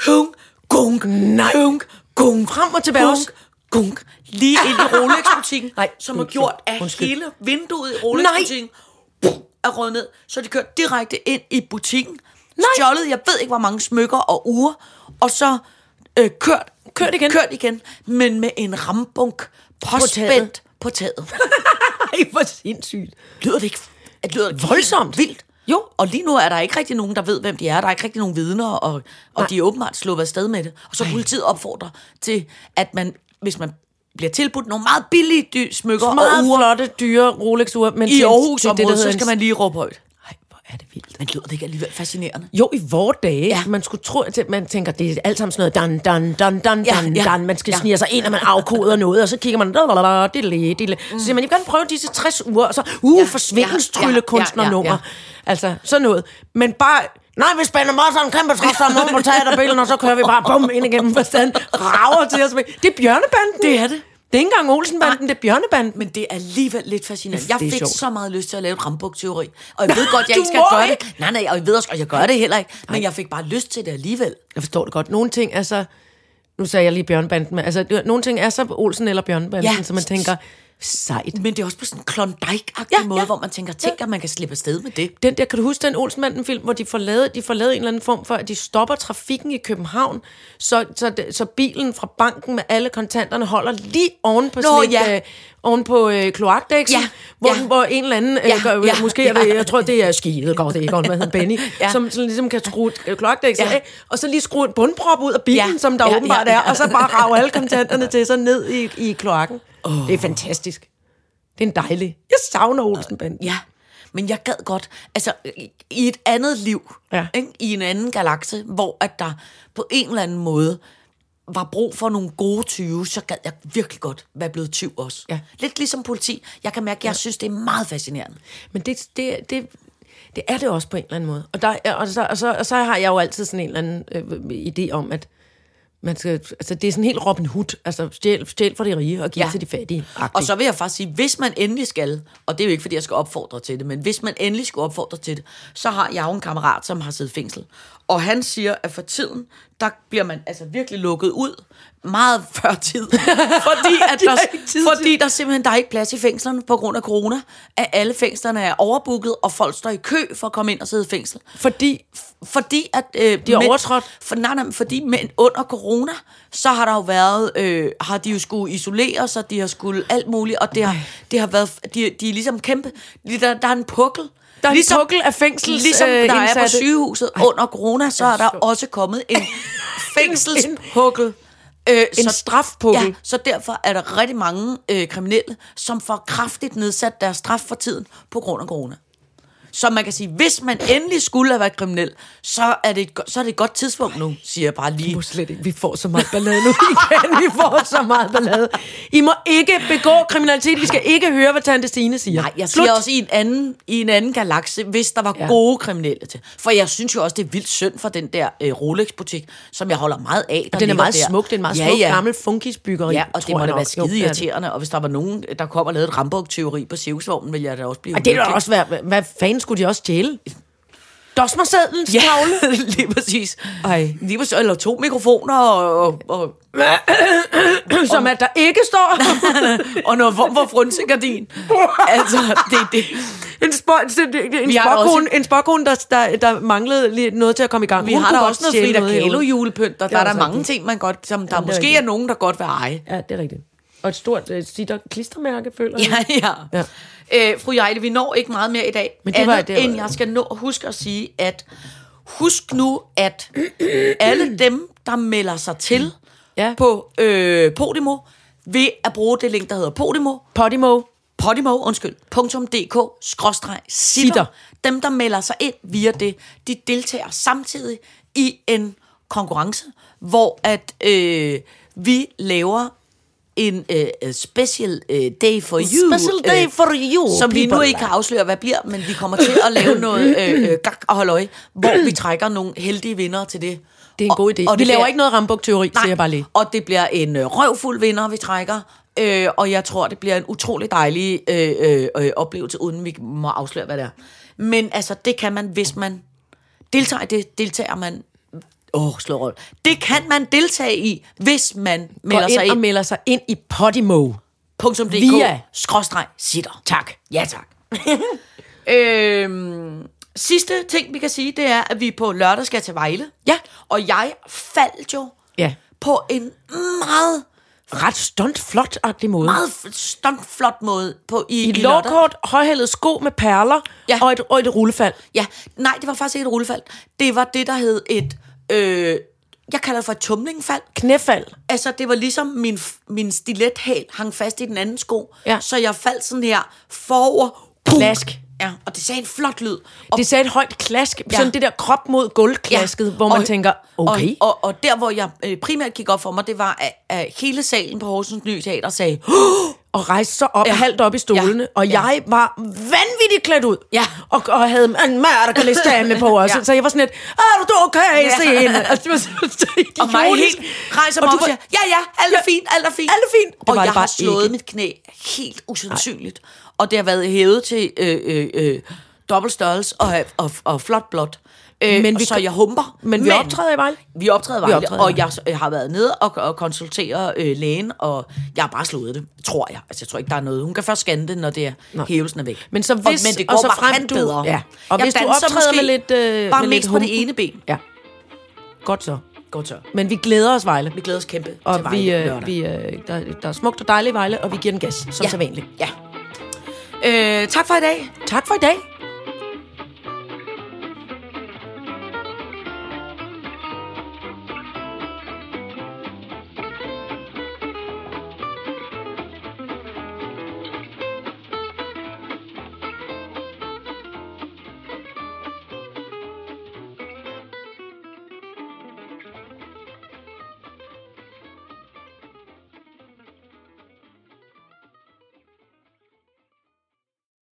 hung, gunk, Nej. hung, gunk, Frem og tilbage gunk, også. gunk, lige ind i Rolex-butikken, Nej, som er gjort af Undskyld. hele vinduet i Rolex-butikken. Er røget ned, så de kørt direkte ind i butikken, Nej. stjålet, jeg ved ikke, hvor mange smykker og uger, og så øh, kørt, Kørt igen. kørt igen, men med en rambunk påspændt på taget. Nej, hvor sindssygt. Lyder det ikke, at lyder det ikke Voldsomt. vildt? Jo. Og lige nu er der ikke rigtig nogen, der ved, hvem de er. Der er ikke rigtig nogen vidner, og, Nej. og de er åbenbart sluppet afsted med det. Og så politiet opfordrer til, at man, hvis man bliver tilbudt nogle meget billige dy- smykker Meget og uger flotte, dyre Rolex-ure. Men i til- Aarhus til det, området, så hedder skal man lige råbe højt. Er det vildt. Men lyder det ikke alligevel fascinerende? Jo, i vore dage. Ja. Ja. Man skulle tro, at man tænker, det er alt sammen sådan noget, dan, dan, dan, dan, Ja, dan, ja, dan. Man skal ja. snige sig ind, og man afkoder noget, og så kigger man, lalalala, dille, dille. Så siger man, jeg vil gerne prøve disse 60 uger, og så, uh, Ja, ja, forsvindelstryllekunstnernummer. ja, ja, ja, Altså, sådan noget. Men bare, nej, vi spænder meget sådan en kæmpe træs, om på teaterbilen, og så kører vi bare bum ind igennem forstand, rager til os. Det er Bjørnebanden. Det er det. Det er ikke engang Olsenbanden, det er Bjørnebanden. Men det er alligevel lidt fascinerende. Er Jeg fik sjovt. så meget lyst til at lave et rambuk-teori. Og jeg ved godt, jeg ikke skal gøre ikke. det. Nej, nej, og jeg ved også godt, jeg gør det heller ikke. Men jeg fik bare lyst til det alligevel. Jeg forstår det godt. Nogle ting er så... Nu sagde jeg lige Bjørnebanden, men altså, nogle ting er så Olsen eller Bjørnebanden, ja. så man tænker, sejt. Men det er også på sådan en Klondike-agtig Ja, måde, ja. hvor man tænker, tænk, at man kan slippe afsted med det. Den der, kan du huske den Olsenbanden-film, hvor de får, lavet, de får lavet en eller anden form for, at de stopper trafikken i København, så, så, så bilen fra banken med alle kontanterne holder lige oven på, Nå, sådan et, ja. øh, oven på øh, kloakdæksen, Ja, hvor, ja. hvor en eller anden, øh, Ja, gør, ja, måske ja. jeg tror, det er skide godt, det godt, hvad hedder Benny, Ja. ja. som sådan ligesom kan skrue kloakdæksen Ja. ja. af, og så lige skrue en bundprop ud af bilen, Ja, ja. som der ja, ja, åbenbart ja, ja, ja. er, og så bare rave alle kontanterne til sig ned i, i kloakken. Oh. Det er fantastisk. Det er en dejlig. Jeg savner Olsenbanden. Ja, men jeg gad godt, altså i- et andet liv, Ja. ikke? i en anden galakse, hvor at der på en eller anden måde var brug for nogle gode 20, så gad jeg virkelig godt være blevet 20 også. Ja. Lidt ligesom politi. Jeg kan mærke, at jeg synes, det er meget fascinerende. Men det, det, det, det er det også på en eller anden måde. Og, der, er- og, så, og, så, og så har jeg jo altid sådan en eller anden øh, idé om, at man skal, altså det er sådan helt Robin Hood, altså stjæl, stjæl for de rige og give Ja. til de fattige. Og så vil jeg faktisk sige, hvis man endelig skal, og det er jo ikke, fordi jeg skal opfordre til det, men hvis man endelig skal opfordre til det, så har jeg jo en kammerat, som har siddet i fængsel. Og han siger, at for tiden, der bliver man altså virkelig lukket ud meget før tid. fordi, at De der, tid fordi der simpelthen der er ikke plads i fængslerne på grund af corona. At alle fængslerne er overbooket, og folk står i kø for at komme ind og sidde i fængsel. Fordi Fordi at... Øh, De mænd- overtrådt. For, nej, nej, fordi mænd under corona, så har der jo været... Øh, har de jo skulle isolere sig, de har skulle alt muligt, og det har, det har været... De, de er ligesom kæmpe... Der, der er en pukkel. Der er en pukkel af fængsels, Ligesom øh, der er på sygehuset under corona, så er der også kommet en fængselspukkel. Øh, En strafpukkel. Ja, så derfor er der rigtig mange øh, kriminelle, som får kraftigt nedsat deres straf for tiden på grund af corona. Så man kan sige, hvis man endelig skulle have været kriminel, så er det et, så er det et godt tidspunkt nu, siger jeg bare lige. må slet ikke. Vi får så meget ballade nu igen. Vi får så meget ballade. I må ikke begå kriminalitet. Vi skal ikke høre, hvad Tante Stine siger. Nej, jeg Slut. siger også i en anden, i en anden galakse, hvis der var ja. Gode kriminelle til. For jeg synes jo også, det er vildt synd for den der øh, Rolex-butik, som jeg holder meget af. Der Og den er meget der. smuk. Det er en meget ja, smuk, ja. gammel funkisbyggeri. Ja, og det må da være skide er irriterende. Og hvis der var nogen, der kom og lavede et Rambuk-teori på cirkusvognen, ville jeg da også blive Og det ville også være, hvad fanden skulle de også stjæle? Dosmersedlens Ja, tavle? lige præcis. Ej. Lige præcis. Eller to mikrofoner og, og, og, Som at der ikke står og noget form for frynsekardin. altså, det, det, en, spå, en, også- en spåkone der, der, der manglede lige noget til at komme i gang. vi Hun har kunne også noget Frida Kahlo julepynt, og Det der er er der mange ting, man godt, som der er måske er nogen, der godt vil eje. Ja, det er rigtigt. Og et stort uh, sitter klistermærke, føler Ja, jeg. ja. Ja. ja. Øh, fru Jejle, vi når ikke meget mere i dag. Men det var- andet det var- end jeg skal nå at huske at sige, at husk nu, at alle dem, der melder sig til Ja. på øh, Podimo, ved at bruge det link, der hedder Podimo, Podimo. Podimo, undskyld, .dk, skråstreg. Sitter. Dem, der melder sig ind via det, de deltager samtidig i en konkurrence, hvor at øh, vi laver en øh, special øh, day for you. Special day for you, Som vi nu ikke kan afsløre, hvad bliver, men vi kommer til at lave noget øh, gak og halløj, hvor vi trækker nogle heldige vinder til det. Det er en god idé. og vi laver bliver- ikke noget rambuk-teori, siger jeg bare lige. Og det bliver en øh, røvfuld vinder, vi trækker. Øh, og jeg tror, det bliver en utrolig dejlig øh, øh, øh, oplevelse, uden vi må afsløre, hvad det er. Men altså, det kan man, hvis man deltager i det, deltager man... Åh, oh, slå roll. Det kan man deltage i, hvis man Går melder ind sig og ind. melder sig ind i Podimo. .dk, via- skråstreg, sitter. Tak. Ja, tak. øhm, sidste ting, vi kan sige, det er, at vi på lørdag skal til Vejle. Ja. Og jeg faldt jo Ja. på en meget, Ret stunt flot-agtig måde. meget f- stunt flot måde på, i, I et i lovkort, højhældet sko med perler Ja. og, et, og et rullefald. Ja, nej, det var faktisk ikke et rullefald. Det var det, der hed et... Øh, jeg kalder det for et tumlingfald. Knæfald. Altså, det var ligesom min, min stilethæl hang fast i den anden sko. Ja. Så jeg faldt sådan her forover. Pum. Klask. Ja, og det sagde en flot lyd. Og Det sagde et højt klask. Ja. Sådan det der krop mod gulvklasket, ja. hvor man og, tænker, okay. Og, og, og der, hvor jeg øh, primært gik op for mig, det var, at, at hele salen på Horsens Nye Teater sagde, og rejste sig op, Ja. halvt op i stolene, Ja. og Ja. jeg var vanvittigt klædt ud. Ja. Og, og havde en mærkerliste på os. Ja. Så jeg var sådan lidt, er du okay, Ja. ja. Signe? Altså, det var så, så og mig helt rejser Og mig op og siger, ja, ja, alt er fint, alt er fint. Alt er fint. Det Og jeg det bare har slået ikke. mit knæ helt usandsynligt. Og det har været hævet til øh, øh, øh, dobbelt størrelse og, og, og flot blot. Øh, Men vi så jeg humper. Men vi optræder i Vejle. Vi optræder i Vi Vejle, optræder og Vejle. jeg har været nede og, og konsultere øh, lægen, og jeg har bare slået det, tror jeg. Altså, jeg tror ikke, der er noget. Hun kan først scanne det, når det er, Nej. hævelsen er væk. Men så og, hvis- men det og går så bare frem du- bedre. ja. Og Jeg hvis du optræder med lidt, øh, Bare med lidt på det ene ben. Ja. Godt så. Godt så. Men vi glæder os, Vejle. Vi glæder os kæmpe til Og Vejle vi, øh, lørdag. vi, øh, der, der er smukt og dejligt i Vejle, og vi giver den gas, som Ja. ja. sædvanligt. Ja. Øh, tak for i dag. Tak for i dag.